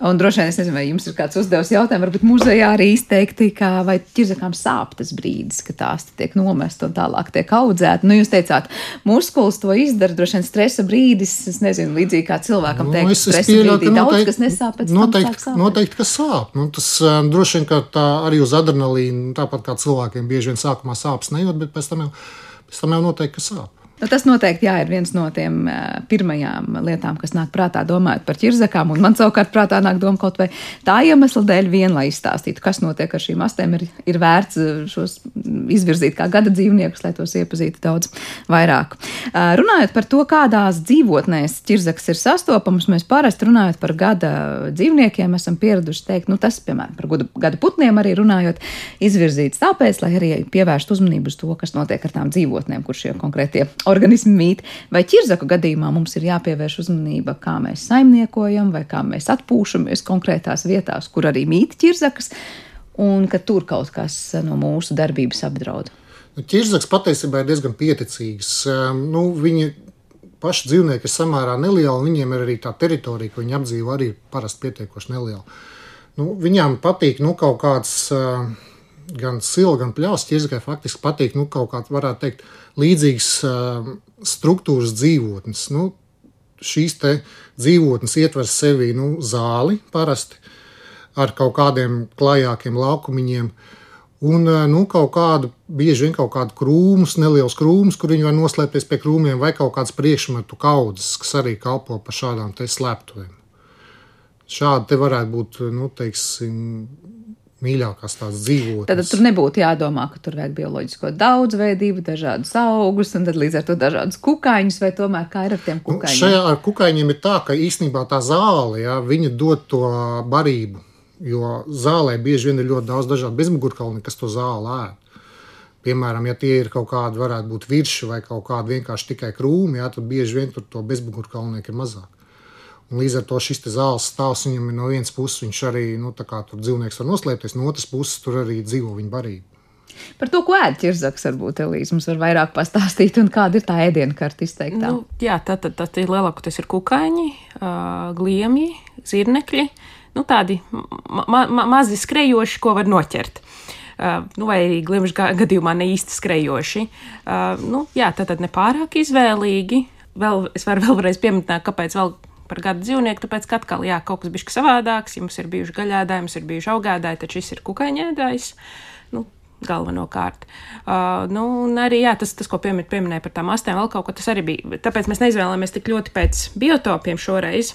Un droši vien es nezinu, vai jums ir kāds uzdevis jautājumu, varbūt muzejā arī izteikti, ka vai ķirzakām sāp tas brīdis, kad tās tiek nomest un tālāk tiek audzēta. Nu, jūs teicāt, muskulis to izdara, droši vien stresa brīdis, es nezinu, līdzīgi kā cilvēkam teikt, nu, es, stresa es pieļauju, brīdī daudz, noteikti, kas nesāp pēc noteikti, tam noteikti, ka sāp. Nu, tas uh, droši vien, ka tā arī uz adrenalīnu, tāpat kā cilvēkiem bieži vien sākumā sāpes nejūt, bet pēc tam jau, pēc tam jau noteikti, ka sāp. Nu, tas noteikti jā, ir viens no tiem uh, pirmajām lietām, kas nāk prātā domājot par ķirzakām. Man savukārt prātā nāk doma kaut vai tā iemesla dēļ, vien, lai izstāstītu, kas notiek ar šīm astēm. Ir, ir vērts šos izvirzīt kā gada dzīvniekus, lai tos iepazītu daudz vairāk. Uh, runājot par to, kādās dzīvotnēs ķirzaks ir sastopamas, mēs parasti runājot par gada dzīvniekiem, esam pieraduši teikt, nu, tas, piemēram, par gada, gada putniem arī runājot, izvirzīts tāpēc, lai arī pievērstu uzmanību uz to, kas notiek ar tām dzīvotnēm, kur šie konkrētie organismi mīt. Vai ķirzaku gadījumā mums ir jāpievērš uzmanība, kā mēs saimniekojam, vai kā mēs atpūšamies konkrētās vietās, kur arī mīt ķirzakas, un ka tur kaut kas no mūsu darbības apdraud. Nu, ķirzaks patiesībā ir diezgan pieticīgs. Ehm, nu, viņi paši dzīvnieki ir samērā nelieli, viņiem ir arī tā teritorija, ko viņi apdzīvo, arī parasti pietiekoši neliela. Nu, viņām patīk nu, kaut kāds uh, gan sila, gan pļaus ķirzakai faktiski patīk nu, kaut kāda, varētu teikt, līdzīgas uh, struktūras dzīvotnes. Nu, šīs dzīvotnes ietver sevi nu, zāli parasti ar kaut kādiem klajākiem laukumiņiem. Un nu, kaut kādu, bieži vien kaut kādu krūmus, nelielus krūmus, kur viņi var noslēpties pie krūmiem, vai kaut kādas priekšmetu kaudzes, kas arī kalpo par šādām slēptuvēm. Šādi varētu būt nu, teiksim, mīļākās tās dzīvotnes. Tad tur nebūtu jādomā, ka tur vajag bioloģisko daudzveidību, dažādus augus un līdz ar to dažādus kukaiņus, vai tomēr kā ir ar tiem nu, kukaiņiem? Nu, šajā ar kukaiņiem ir tā, ka īstenībā tā zāle, ja, viņa dod to barību, jo zālē bieži vien ir ļoti daudz dažādu bezmugurkauni, kas to zāli ēd. Piemēram, ja tie ir kaut kādi, varētu būt virši vai kaut kādi vienkārši tikai krūmi, ja, tad bieži vien tur to bezmugurkaulnieku ir mazāk. Līdz ar to šis zāles stāvs viņam ir no vienas puses, viņš arī nu, tur dzīvnieks var noslēpties, no otras puses tur arī dzīvo viņa barība. Par to, ko ēd ķirzaks, varbūt Elīze mums var vairāk pastāstīt, un kāda ir tā ēdienkarte izteiktā. Nu, jā, tad, tad, tad ir lielākoties ir kukaiņi, gliemji, zirnekļi, nu tādi ma ma mazi skrejoši, ko var noķert. Uh, nu, vai arī glimžu gadījumā ne īsti skrejoši. Uh, nu, jā, tad, tad nepārāk izvēlīgi. Vēl, es varu vēlreiz pieminēt, kāpēc vēl par gadu dzīvnieku, tāpēc, ka atkal, jā, kaut kas bija savādāks, ja mums ir bijuši gaļādāji, mums ir bijuši augādāji, taču šis ir kukaiņēdājs. Nu, galvenokārt. Uh, nu, un arī jā, tas, tas, ko piemin, pieminēja par tām astēm, vēl kaut ko tas arī bija. Tāpēc mēs neizvēlējāmies tik ļoti pēc biotopiem šoreiz,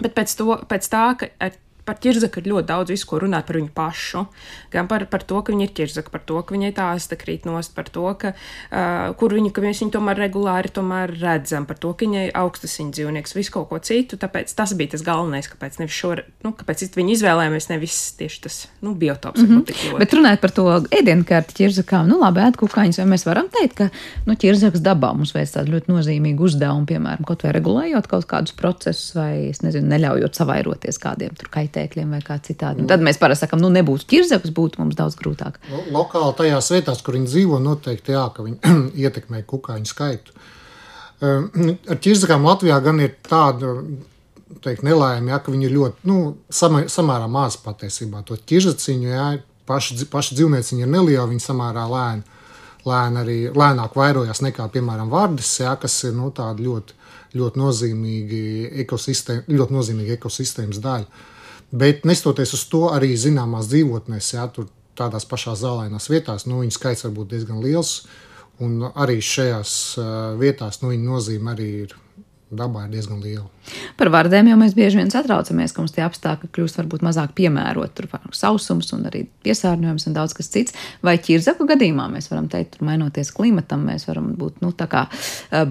bet pēc, to, pēc tā, ka ar par ķirzaku ir ļoti daudz visu, ko runāt par viņu pašu. Gan par, par to, ka viņa ir ķirzaka, par to, ka viņai tā asta krīt nost, par to, ka, uh, kur viņu, ka mēs viņu tomēr regulāri tomēr redzam, par to, ka viņai augstasiņu dzīvnieks, visu kaut ko citu. Tāpēc tas bija tas galvenais, kāpēc, šo, nu, kāpēc viņi izvēlējāmies nevis tieši tas nu, biotops. Mm -hmm. Bet runājot par to ēdienkarti ķirzakām, nu labi, ēd kukaiņus, vai mēs varam teikt, ka nu, ķirzaks dabā mums veic tādu ļoti nozīmīgu uzdevumu, piemēram, kaut vai regulējot kaut kādus procesus vai, es nezinu, neļaujot savairoties kādiem tur kaitējumiem kaitēkļiem vai kā citādi. Nu, tad mēs parasti sakām, nu nebūtu ķirzakas, būtu mums daudz grūtāk. Nu, lokāli tajās vietās, kur viņi dzīvo, noteikti jā, ka viņi ietekmē kukaiņu skaitu. Ehm, ar ķirzakām Latvijā gan ir tāda teikt, nelaime, ja, ka viņi ir ļoti nu, sama, samērā mazi patiesībā. To ķirzaciņu, ja, paši, paši dzīvnieciņi ir nelieli, viņi samērā lēni. Lēni arī lēnāk vairojās nekā, piemēram, vārdas, ja, kas ir nu, ļoti, ļoti, nozīmīgi ekosistēma, ļoti nozīmīga ekosistēmas daļa. Bet nestoties uz to, arī zināmās dzīvotnēs, ja, tur tādās pašās zālēnās vietās, nu, viņu skaits var būt diezgan liels. Un arī šajās uh, vietās nu, viņa nozīme arī ir dabā ir diezgan liela. Par vārdiem jau mēs bieži vien satraucamies, ka mums tie apstākļi kļūst varbūt mazāk piemēroti. Tur var sausums un arī piesārņojums un daudz kas cits. Vai ķirzaku gadījumā mēs varam teikt, tur mainoties klimatam, mēs varam būt nu,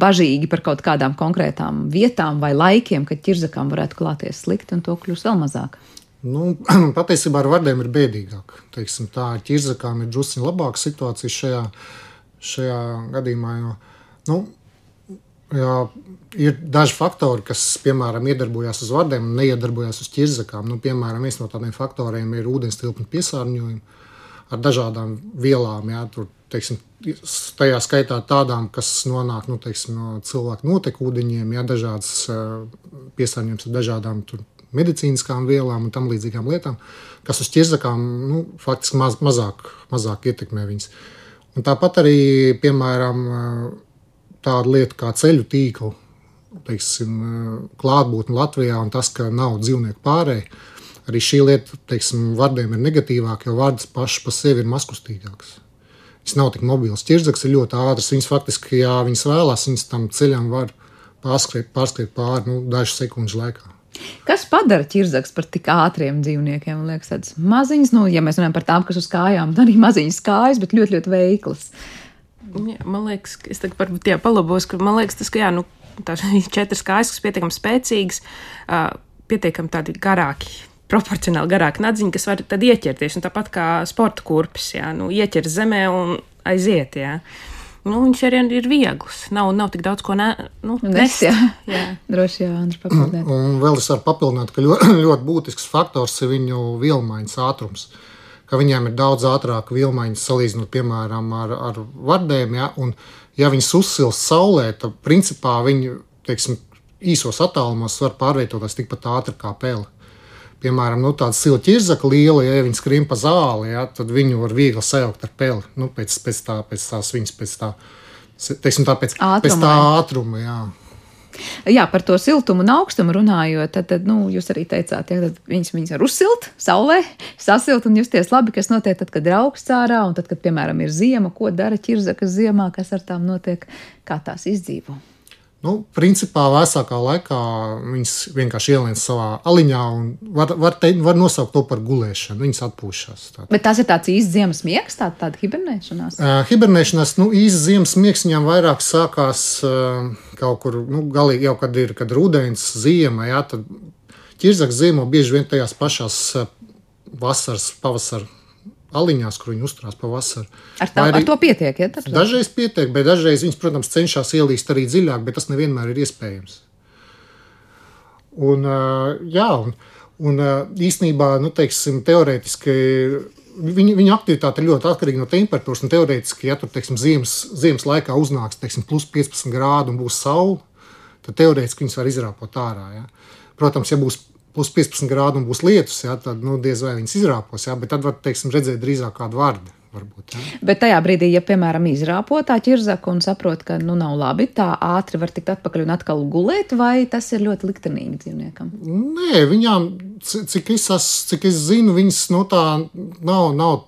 bažīgi par kaut kādām konkrētām vietām vai laikiem, kad ķirzakām varētu klāties slikti un to kļūst vēl mazāk. Nu, patiesībā ar vārdiem ir bēdīgāk. Teiksim, tā ar ķirzakām ir drusku labāka situācija šajā, šajā gadījumā. Jo, nu, Jā, ir daži faktori, kas, piemēram, iedarbojas uz vardiem un neiedarbojas uz ķirzakām. Nu, piemēram, viens no tādiem faktoriem ir ūdens tilpņu piesārņojums ar dažādām vielām. Jā, tur, teiksim, tajā skaitā tādām, kas nonāk nu, teiksim, no cilvēku notekūdeņiem, jā, dažādas piesārņojums ar dažādām tur, medicīniskām vielām un tam līdzīgām lietām, kas uz ķirzakām nu, faktiski maz, mazāk, mazāk ietekmē viņas. Un tāpat arī, piemēram, tāda lieta kā ceļu tīkla teiksim, klātbūtne Latvijā un tas, ka nav dzīvnieku pārējai. Arī šī lieta, teiksim, vārdiem ir negatīvāka, jo vārds pašs par sevi ir mazkustīgāks. Viņš nav tik mobils. Čirzaks ir ļoti ātrs. Viņas faktiski, ja viņas vēlās, viņas tam ceļam var pārskriet, pārskriet pāri nu, dažu sekundžu laikā. Kas padara ķirzaks par tik ātriem dzīvniekiem? Man liekas, tādas maziņas, nu, ja mēs runājam par tām, kas uz kājām, tad arī maziņas kājas, bet ļoti, ļoti veiklas. Jā, man liekas, es tagad varbūt jā, palabos, ka man liekas, tas, ka jā, nu, tās četras kājas, kas pietiekami spēcīgas, pietiekami tādi garāki. Proporcionāli garāka nadziņa, kas var tad ieķerties. Un tāpat kā sporta kurpes, jā, nu, ieķer zemē un aiziet. Jā. Nu, viņš arī ir viegls. Nav, nav tik daudz ko ne, nu, nest. Jā, jā. droši vien, Andri, papildināt. Un vēl es varu papildināt, ka ļoti, ļoti būtisks faktors ir viņu vielmaiņas ātrums. Uh, ka viņiem ir daudz ātrāka vilmaiņa salīdzinot, piemēram, ar, ar vardēm. Ja, un, ja viņas uzsilst saulē, tad principā viņi teiksim, īsos attālumos var pārvietoties tikpat ātri kā peli. Piemēram, nu, tāda sila ķirzaka liela, ja viņi skrien pa zāli, ja, tad viņu var viegli sajaukt ar peli. Nu, pēc, pēc, tā, pēc tās viņas, pēc tā, teiksim, tā pēc, ātruma, pēc tā ātruma. Jā. Jā, par to siltumu un augstumu runājot, tad, tad nu, jūs arī teicāt, ka viņas, viņas var uzsilt saulē, sasilt un justies labi, kas notiek tad, kad ir augsts ārā, un tad, kad, piemēram, ir ziema, ko dara ķirzakas ziemā, kas ar tām notiek, kā tās izdzīvo. Nu, principā vēsākā laikā viņas vienkārši ielien savā aliņā un var, var, te, var nosaukt to par gulēšanu. Viņas atpūšas. Tātad. Bet tas ir tāds īsts ziemas miegs, tāda, tāda hibernēšanās. Uh, hibernēšanās, nu, īsts ziemas miegs viņam vairāk sākās uh, kaut kur, nu, galīgi jau kad ir kad rudens, ziema, jā, tad ķirzaks ziemo bieži vien tajās pašās vasaras, pavasara aliņās, kur viņi uzturās pavasaru. Ar, tā, arī, ar to pietiek? Ja, dažreiz pietiek, bet dažreiz viņas, protams, cenšas ielīst arī dziļāk, bet tas nevienmēr ir iespējams. Un, jā, un, un īstenībā, nu, teiksim, teorētiski viņa, viņa aktivitāte ir ļoti atkarīga no temperatūras. Teorētiski, ja tur teiksim, ziemas, ziemas laikā uznāks teiksim, plus 15 grādi un būs saule, tad teorētiski viņas var izrāpot ārā. Ja. Protams, ja būs plus 15 grādi un būs lietus, jā, tad nu, diez vai viņas izrāpos. Jā, bet tad var teiksim, redzēt drīzāk kādu vārdu. Varbūt, ja? Bet tajā brīdī, ja, piemēram, izrāpo tā ķirzaka un saprot, ka nu nav labi, tā ātri var tikt atpakaļ un atkal gulēt, vai tas ir ļoti liktenīgi dzīvniekam? Nē, viņām, cik es, es, cik es zinu, viņas no nu, tā nav, nav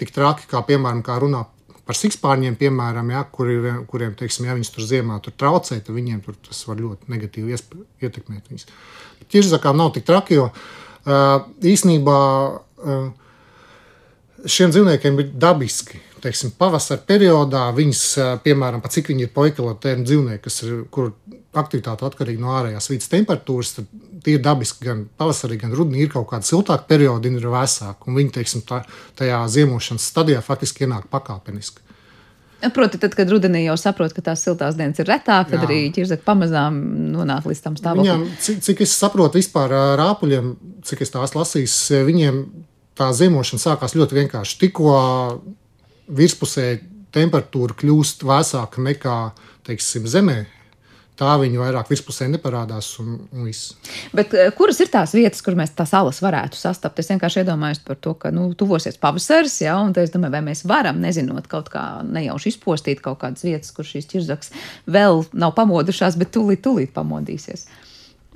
tik traki, kā, piemēram, kā runā par sikspārņiem, piemēram, ja, kur ir, kuriem, teiksim, ja viņas tur ziemā tur traucē, tad viņiem tur tas var ļoti negatīvi ietekmēt viņas. Ķirzakām nav tik traki, jo īsnībā šiem dzīvniekiem ir dabiski. Teiksim, pavasara periodā viņas, piemēram, pat cik viņi ir poikalotēni dzīvnieki, kas ir, kur aktivitāte atkarīga no ārējās vidas temperatūras, tad tie ir dabiski gan pavasarī, gan rudenī ir kaut kāda siltāka perioda, ir vēsāka. Viņi, teiksim, tā, tajā ziemošanas stadijā faktiski ienāk pakāpeniski. Proti, tad, kad rudenī jau saprot, ka tās siltās dienas ir retāk, tad Jā. arī ķirzaka pamazām nonāk līdz tam stāvoklim. Viņam, cik, cik es saprotu vispār rāpuļiem, cik es tās lasīju, viņiem tā ziemošana sākās ļoti vienkārši. Tikko virspusē temperatūra kļūst vēsāka nekā teiksim, zemē, tā viņi vairāk virspusē neparādās. Un, un viss. Bet eh, kuras ir tās vietas, kur mēs tās salas varētu sastapt? Es vienkārši iedomājos par to, ka nu, tuvosies pavasaris, ja, un es domāju, vai mēs varam, nezinot, kaut kā nejauši izpostīt kaut kādas vietas, kur šīs ķirzaks vēl nav pamodušās, bet tūlīt, tūlīt pamodīsies.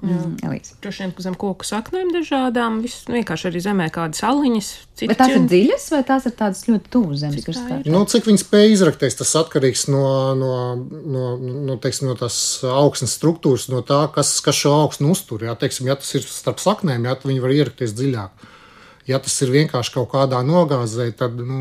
Mm, Droši vien zem koku saknēm dažādām, viss vienkārši arī zemē kādas aliņas. Bet tās ir dziļas vai tās ir tādas ļoti tuvas zemes virsmas? Nu, cik viņi spēj izrakties, tas atkarīgs no, no, no, no, teiksim, no tās augsnes struktūras, no tā, kas, kas šo augstu uztur. Jā, teiksim, ja tas ir starp saknēm, jā, tad viņi var ierakties dziļāk. Ja tas ir vienkārši kaut kādā nogāzē, tad nu,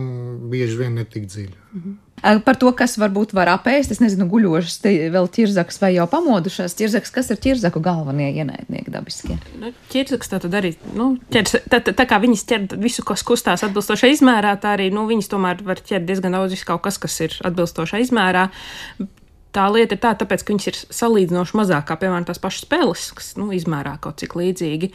bieži vien netik dziļi. Mm -hmm. Par to, kas varbūt var apēst, es nezinu, guļošas, vēl ķirzakas vai jau pamodušās. Ķirzaks, kas ir ķirzaku galvenie ienaidnieki dabiskie? Nu, ķirzaks tā tad arī, nu, ķers, tā, tā, tā kā viņas ķer visu, kas kustās atbilstošā izmērā, tā arī, nu, viņas tomēr var ķert diezgan daudz kaut kas, kas ir atbilstošā izmērā tā lieta ir tā, tāpēc, ka viņas ir salīdzinoši mazāk, kā piemēram tās pašas spēles, kas nu, izmērā kaut cik līdzīgi.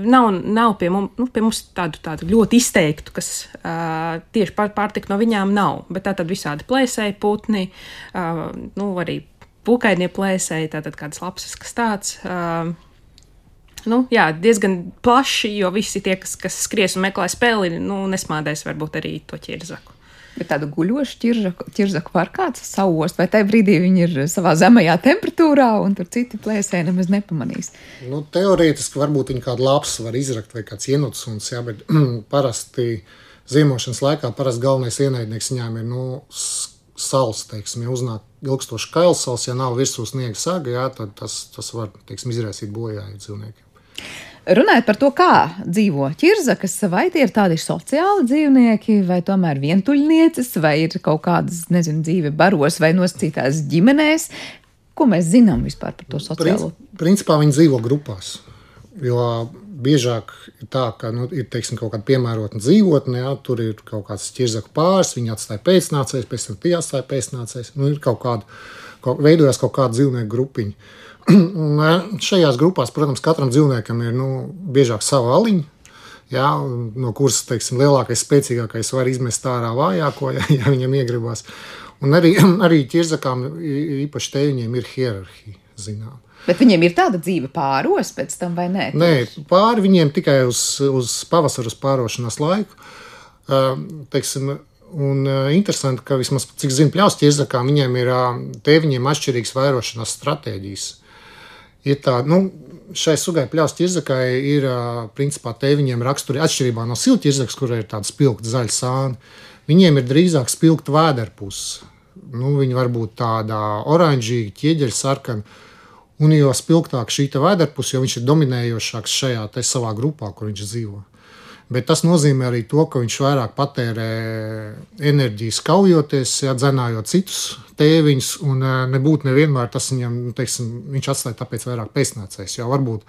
Nav, nav pie, mums, nu, pie mums tādu, tādu ļoti izteiktu, kas uh, tieši pār, pārtika no viņām nav. Bet tā tad visādi plēsēji, putni, uh, nu, arī pūkainie plēsēji, tātad kādas lapsas, kas tāds. Uh, Nu, jā, diezgan plaši, jo visi tie, kas, kas skries un meklē spēli, nu, nesmādēs varbūt arī to ķirzaku. Bet tādu guļošu ķirzaku, var kāds sauost, vai tajā brīdī viņi ir savā zemajā temperatūrā, un tur citi plēsēji nemaz nepamanīs. Nu, teorētiski varbūt viņi kādu lapsu var izrakt vai kāds ienuts, un, jā, bet parasti ziemošanas laikā parasti galvenais ienaidnieks viņām ir nu, sals, teiksim, ja uznāk ilgstoši kailsals, ja nav virsū sniega saga, jā, tad tas, tas var, teiksim, izraisīt bojāju dzīvniekiem. Runājot par to, kā dzīvo ķirzakas, vai tie ir tādi sociāli dzīvnieki, vai tomēr vientuļnieces, vai ir kaut kādas, nezinu, dzīve baros vai nosacītās ģimenēs. Ko mēs zinām vispār par to sociālo? Principā viņi dzīvo grupās. Jo biežāk ir tā, ka nu, ir teiksim, kaut kāda piemērota dzīvotne, jā, tur ir kaut kāds ķirzaku pāris, viņi atstāja pēcnācējs, pēc tam tie atstāja pēcnācējs. Nu, ir kaut kāda, kaut, veidojās kaut kāda dzīvnieku grupiņa. Un eh, šajās grupās, protams, katram dzīvniekam ir nu, biežāk sava aliņa. Jā, no kuras teiksim, lielākais, spēcīgākais var izmest ārā vājāko, ja, ja viņam iegribas. Un arī, arī ķirzakām, īpaši te viņiem ir hierarhija. Zinām. Bet viņiem ir tāda dzīve pāros pēc tam, vai nē? Nē, pāri viņiem tikai uz, uz pavasaras pārošanās laiku. Uh, teiksim, Un uh, interesanti, ka vismaz cik zinu, pļaus ķirzakām, viņiem ir uh, te viņiem atšķirīgas vairošanās stratēģijas ir tā, nu, šai sugai pļaus ķirzakai ir principā tēviņiem raksturi atšķirībā no silta ķirzakas, kurai ir tāda spilgta zaļa sāna. Viņiem ir drīzāk spilgta vēderpuse. Nu, viņi var būt tāda oranžīga, ķieģeļa sarkana. Un jo spilgtāk šī vēderpuse, jo viņš ir dominējošāks šajā savā grupā, kur viņš dzīvo. Bet tas nozīmē arī to, ka viņš vairāk patērē enerģiju skaujoties, ja dzenājot citus tēviņus, un nebūtu nevienmēr tas viņam, nu, teiksim, viņš atstāja tāpēc vairāk pēcnācējs. Jo varbūt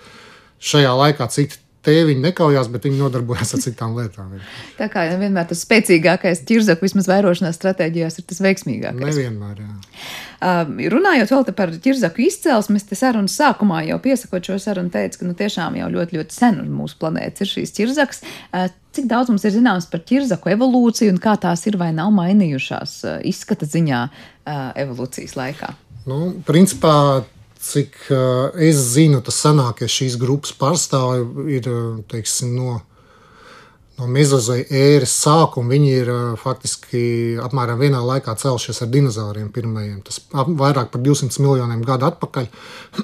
šajā laikā citi tēviņi nekaujās, bet viņi nodarbojas ar citām lietām. Tā kā vienmēr tas spēcīgākais ķirzaku vismaz vairošanās stratēģijās ir tas veiksmīgākais. Nevienmēr, jā. Uh, runājot vēl par ķirzaku izcelsmi, es te sarunas sākumā jau piesakot šo sarunu teicu, ka nu, tiešām jau ļoti, ļoti sen uz mūsu planētas ir šīs ķirzakas. Uh, cik daudz mums ir zināms par ķirzaku evolūciju un kā tās ir vai nav mainījušās uh, izskata ziņā uh, evolūcijas laikā? Nu, principā cik uh, es zinu, tas senākie šīs grupas pārstāvji ir teiksim, no, no mezozoja ēras sākuma. Viņi ir uh, faktiski apmēram vienā laikā cēlušies ar dinozauriem pirmajiem. Tas ap, vairāk par 200 miljoniem gadu atpakaļ.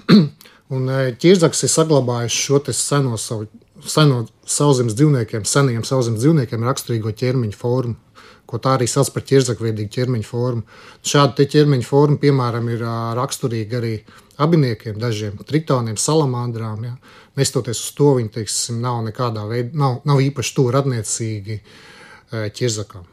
Un ķirzaks ir saglabājis šo seno savu. Seno sauszemes dzīvniekiem, seniem sauszemes dzīvniekiem raksturīgo ķermeņa formu ko tā arī sauc par ķirzakveidīgu ķermeņa formu. Šāda ķermeņa forma, piemēram, ir raksturīga arī abiniekiem, dažiem tritoniem, salamandrām. Ja. Nestoties uz to, viņi teiksim, nav nekādā veidā, nav, nav īpaši tuvu radniecīgi ķirzakām.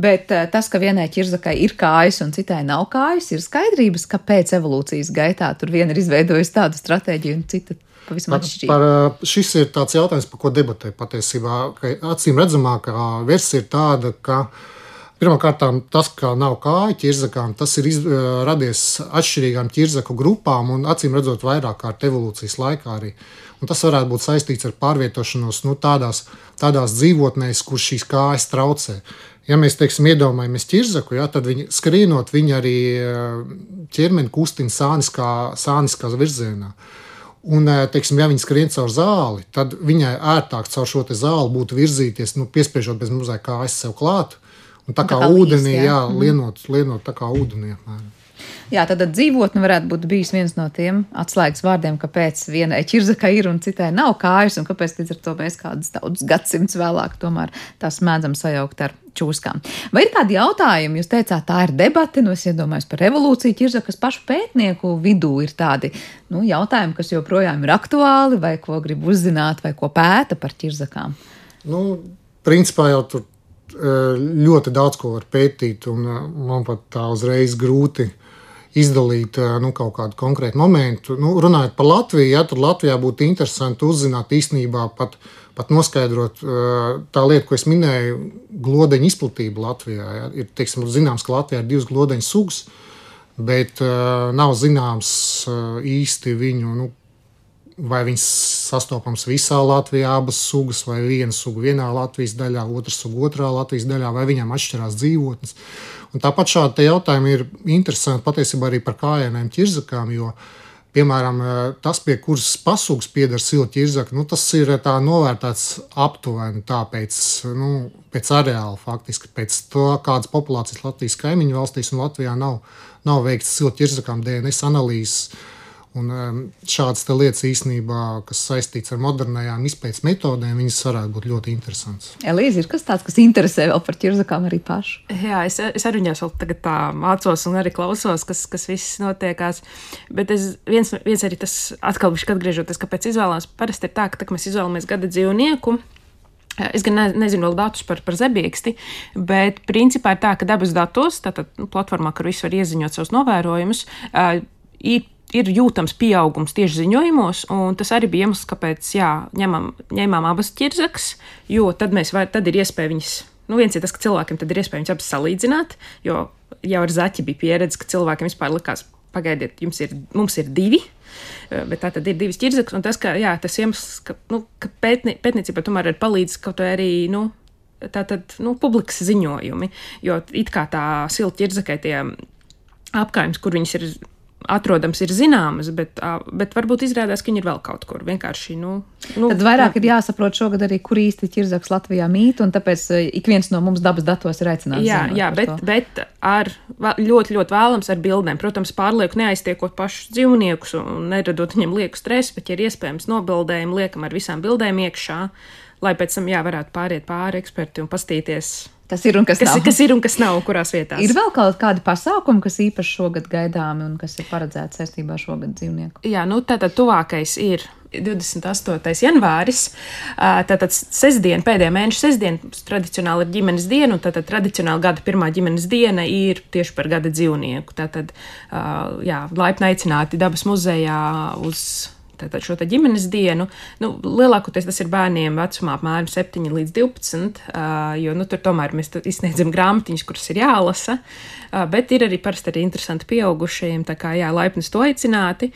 Bet tas, ka vienai ķirzakai ir kājas un citai nav kājas, ir skaidrības, kāpēc evolūcijas gaitā tur viena ir izveidojusi tādu stratēģiju un cita pavisam atšķirīga. Par, šis ir tāds jautājums, par ko debatē patiesībā. Acīm redzamākā versija ir tāda, ka pirmkārt tas, ka nav kāju ķirzakām, tas ir iz, radies atšķirīgām ķirzaku grupām un acīm redzot vairāk kārt evolūcijas laikā arī. Un tas varētu būt saistīts ar pārvietošanos nu, tādās, tādās dzīvotnēs, kur šīs kājas traucē. Ja mēs teiksim, iedomājamies ķirzaku, ja, tad viņi skrīnot, viņi arī ķermeni kustina sāniskā, sāniskā virzienā. Un, teiksim, ja viņi skrien caur zāli, tad viņai ērtāk caur šo zāli būtu virzīties, nu, piespiežot bez mazliet kājas sev klāt. Un tā kā, tā kā ūdenī, līs, jā, jā mm. lienot, lienot tā kā ūdenī. Apmēram. Jā, tad dzīvotne varētu būt bijis viens no tiem atslēgas vārdiem, kāpēc vienai ķirzakai ir un citai nav kājas, un kāpēc līdz ar to mēs kādus daudzus gadsimtus vēlāk tomēr tās mēdzam sajaukt ar čūskām. Vai ir kādi jautājumi? Jūs teicāt, tā ir debata, nu es iedomājos par revolūciju ķirzakas pašu pētnieku vidū ir tādi nu, jautājumi, kas joprojām ir aktuāli, vai ko grib uzzināt, vai ko pēta par ķirzakām. Nu, principā jau tur eh, ļoti daudz ko var pētīt, un eh, man pat tā uzreiz grūti izdalīt nu, kaut kādu konkrētu momentu. Nu, runājot par Latviju, ja, tad Latvijā būtu interesanti uzzināt īstenībā pat, pat noskaidrot tā lieta, ko es minēju, glodeņu izplatību Latvijā. Ja. Ir teiksim, zināms, ka Latvijā ir divas glodeņu sugas, bet uh, nav zināms uh, īsti viņu. Nu, Vai viņas sastopams visā Latvijā, abas sugas, vai viena suga vienā Latvijas daļā, otra suga otrā Latvijas daļā, vai viņām atšķirās dzīvotnes. Un tāpat šādi jautājumi ir interesanti patiesībā arī par kājainēm ķirzakām, jo, piemēram, tas, pie kuras pasūgas pieder sila ķirzaka, nu, tas ir tā novērtēts aptuveni tā pēc, nu, pēc areāla faktiski, pēc to, kādas populācijas Latvijas kaimiņu valstīs un Latvijā nav, nav veikts sila ķirzakām DNS analīzes Un, šādas lietas īstenībā, kas saistīts ar modernām izpētes metodēm, viņas varētu būt ļoti interesantas. Elīze, ir kas tāds, kas interesē vēl par ķirzakām arī pašu? Jā, es, es arī viņās vēl tagad tā mācos un arī klausos, kas, kas viss notiekās. Bet es, viens, viens arī tas atkal bija atgriežoties, kāpēc izvēlās. Parasti ir tā, ka tā, mēs izvēlamies gada dzīvnieku. Es gan ne, nezinu vēl datus par, par zebīksti, bet principā ir tā, ka dabas datos, tātad nu, platformā, kur viss var ieziņot savus novērojumus, uh, ir ir jūtams pieaugums tieši ziņojumos, un tas arī bija iemesls, kāpēc jā, ņemam, ņēmām abas ķirzakas, jo tad, var, tad ir iespēja viņas. Nu, viens ir tas, ka cilvēkiem tad ir iespēja viņas abas salīdzināt, jo jau ar zaķi bija pieredze, ka cilvēkiem vispār likās, pagaidiet, jums ir, mums ir divi, bet tā tad ir divas ķirzakas, un tas, ka, jā, tas iemesls, ka, nu, ka pētni, pētniecība tomēr ir palīdz kaut arī, nu, tātad, nu, publikas ziņojumi, jo it kā tā silta ķirzakai tie apkājums, kur viņas ir atrodams, ir zināmas, bet, bet varbūt izrādās, ka viņi ir vēl kaut kur vienkārši. Nu, nu, Tad vairāk jā. ir jāsaprot šogad arī, kur īsti ķirzaks Latvijā mīt, un tāpēc ik viens no mums dabas datos ir aicināts. Jā, jā bet, to. bet ar ļoti, ļoti vēlams ar bildēm. Protams, pārlieku neaiztiekot pašus dzīvniekus un neradot viņiem lieku stresu, bet, ja ir iespējams, nobildējumi liekam ar visām bildēm iekšā, lai pēc tam, jā, varētu pāriet pāri eksperti un pastīties Kas ir un kas, kas nav? Kas ir un kas nav, kurās vietās? Ir vēl kaut kādi pasākumi, kas īpaši šogad gaidāmi un kas ir paredzēti saistībā ar šogad dzīvnieku? Jā, nu tātad tuvākais ir 28. janvāris. Tātad sestdiena, pēdējā mēneša sestdiena, tradicionāli ir ģimenes diena, un tātad tradicionāli gada pirmā ģimenes diena ir tieši par gada dzīvnieku. Tātad, jā, laipni aicināti dabas muzejā uz tātad šo ģimenes dienu. Nu, lielākoties tas ir bērniem vecumā apmēram 7 līdz 12, jo nu, tur tomēr mēs izsniedzam grāmatiņas, kuras ir jālasa. Bet ir arī parasti arī interesanti pieaugušajiem, tā kā jā, laipni to aicināti.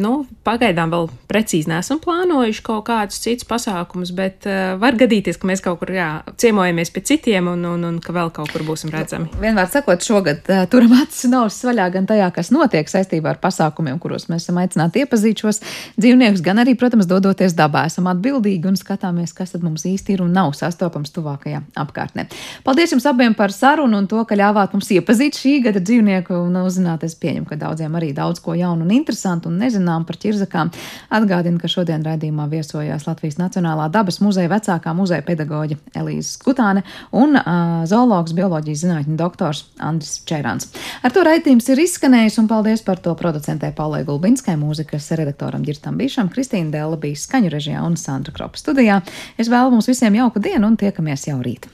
Nu, pagaidām vēl precīzi nesam plānojuši kaut kādus citus pasākumus, bet var gadīties, ka mēs kaut kur jā, ciemojamies pie citiem un, un, un ka vēl kaut kur būsim redzami. Vienmēr sakot, šogad turam acis un ausis vaļā gan tajā, kas notiek saistībā ar pasākumiem, kuros mēs esam aicināti iepazīt šos dzīvniekus, gan arī, protams, dodoties dabā. Esam atbildīgi un skatāmies, kas tad mums īsti ir un nav sastopams tuvākajā apkārtnē. Paldies jums abiem par sarunu un to, ka ļāvāt mums iepazīt šī gada dzīvnieku un uzzināt. Es pieņemu, ka daudziem arī daudz ko jaunu un interesantu un nezinām par ķirzakām. Atgādinu, ka šodien raidījumā viesojās Latvijas Nacionālā dabas muzeja vecākā muzeja pedagoģa Elīze Skutāne un uh, zoologs, bioloģijas zinātņu doktors Andris Čērāns. Ar to raidījums ir izskanējis un paldies par to producentē Paulai Gulbinskai, mūzikas redaktoram. Robertam Bišam, Kristīna Dēla bija skaņu režijā un Sandra Kropa studijā. Es vēlu mums visiem jauku dienu un tiekamies jau rīt!